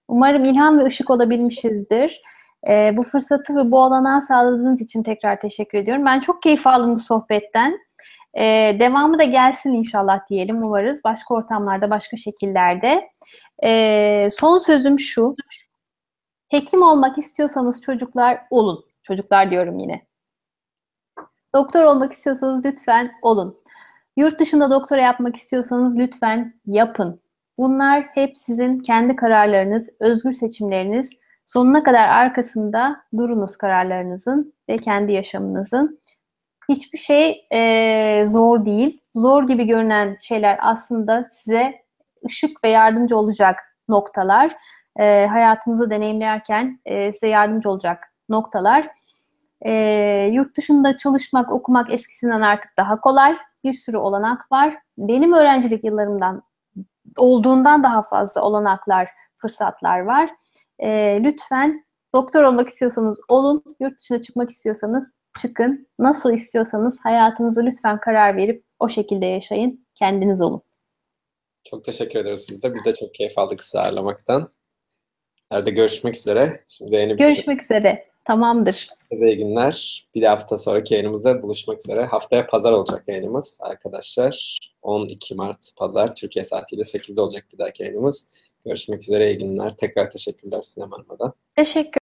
Umarım ilham ve ışık olabilmişizdir. E, bu fırsatı ve bu olanağı sağladığınız için tekrar teşekkür ediyorum. Ben çok keyif aldım bu sohbetten. E, devamı da gelsin inşallah diyelim umarız. Başka ortamlarda, başka şekillerde. E, son sözüm şu. Hekim olmak istiyorsanız çocuklar olun. Çocuklar diyorum yine. Doktor olmak istiyorsanız lütfen olun. Yurt dışında doktora yapmak istiyorsanız lütfen yapın. Bunlar hep sizin kendi kararlarınız, özgür seçimleriniz. Sonuna kadar arkasında durunuz kararlarınızın ve kendi yaşamınızın. Hiçbir şey e, zor değil. Zor gibi görünen şeyler aslında size ışık ve yardımcı olacak noktalar. E, hayatınızı deneyimlerken e, size yardımcı olacak noktalar. E, yurt dışında çalışmak, okumak eskisinden artık daha kolay. Bir sürü olanak var. Benim öğrencilik yıllarımdan olduğundan daha fazla olanaklar, fırsatlar var. E, lütfen doktor olmak istiyorsanız olun, yurt dışına çıkmak istiyorsanız çıkın. Nasıl istiyorsanız hayatınızı lütfen karar verip o şekilde yaşayın. Kendiniz olun. Çok teşekkür ederiz biz de. Biz de çok keyif aldık sizi ağırlamaktan. Nerede görüşmek üzere. Şimdi yeni bir Görüşmek üzere. Tamamdır. iyi günler. Bir hafta sonraki yayınımızda buluşmak üzere. Haftaya pazar olacak yayınımız arkadaşlar. 12 Mart pazar Türkiye saatiyle 8'de olacak bir dahaki yayınımız. Görüşmek üzere iyi günler. Tekrar teşekkürler Sinem Hanım'a da. Teşekkür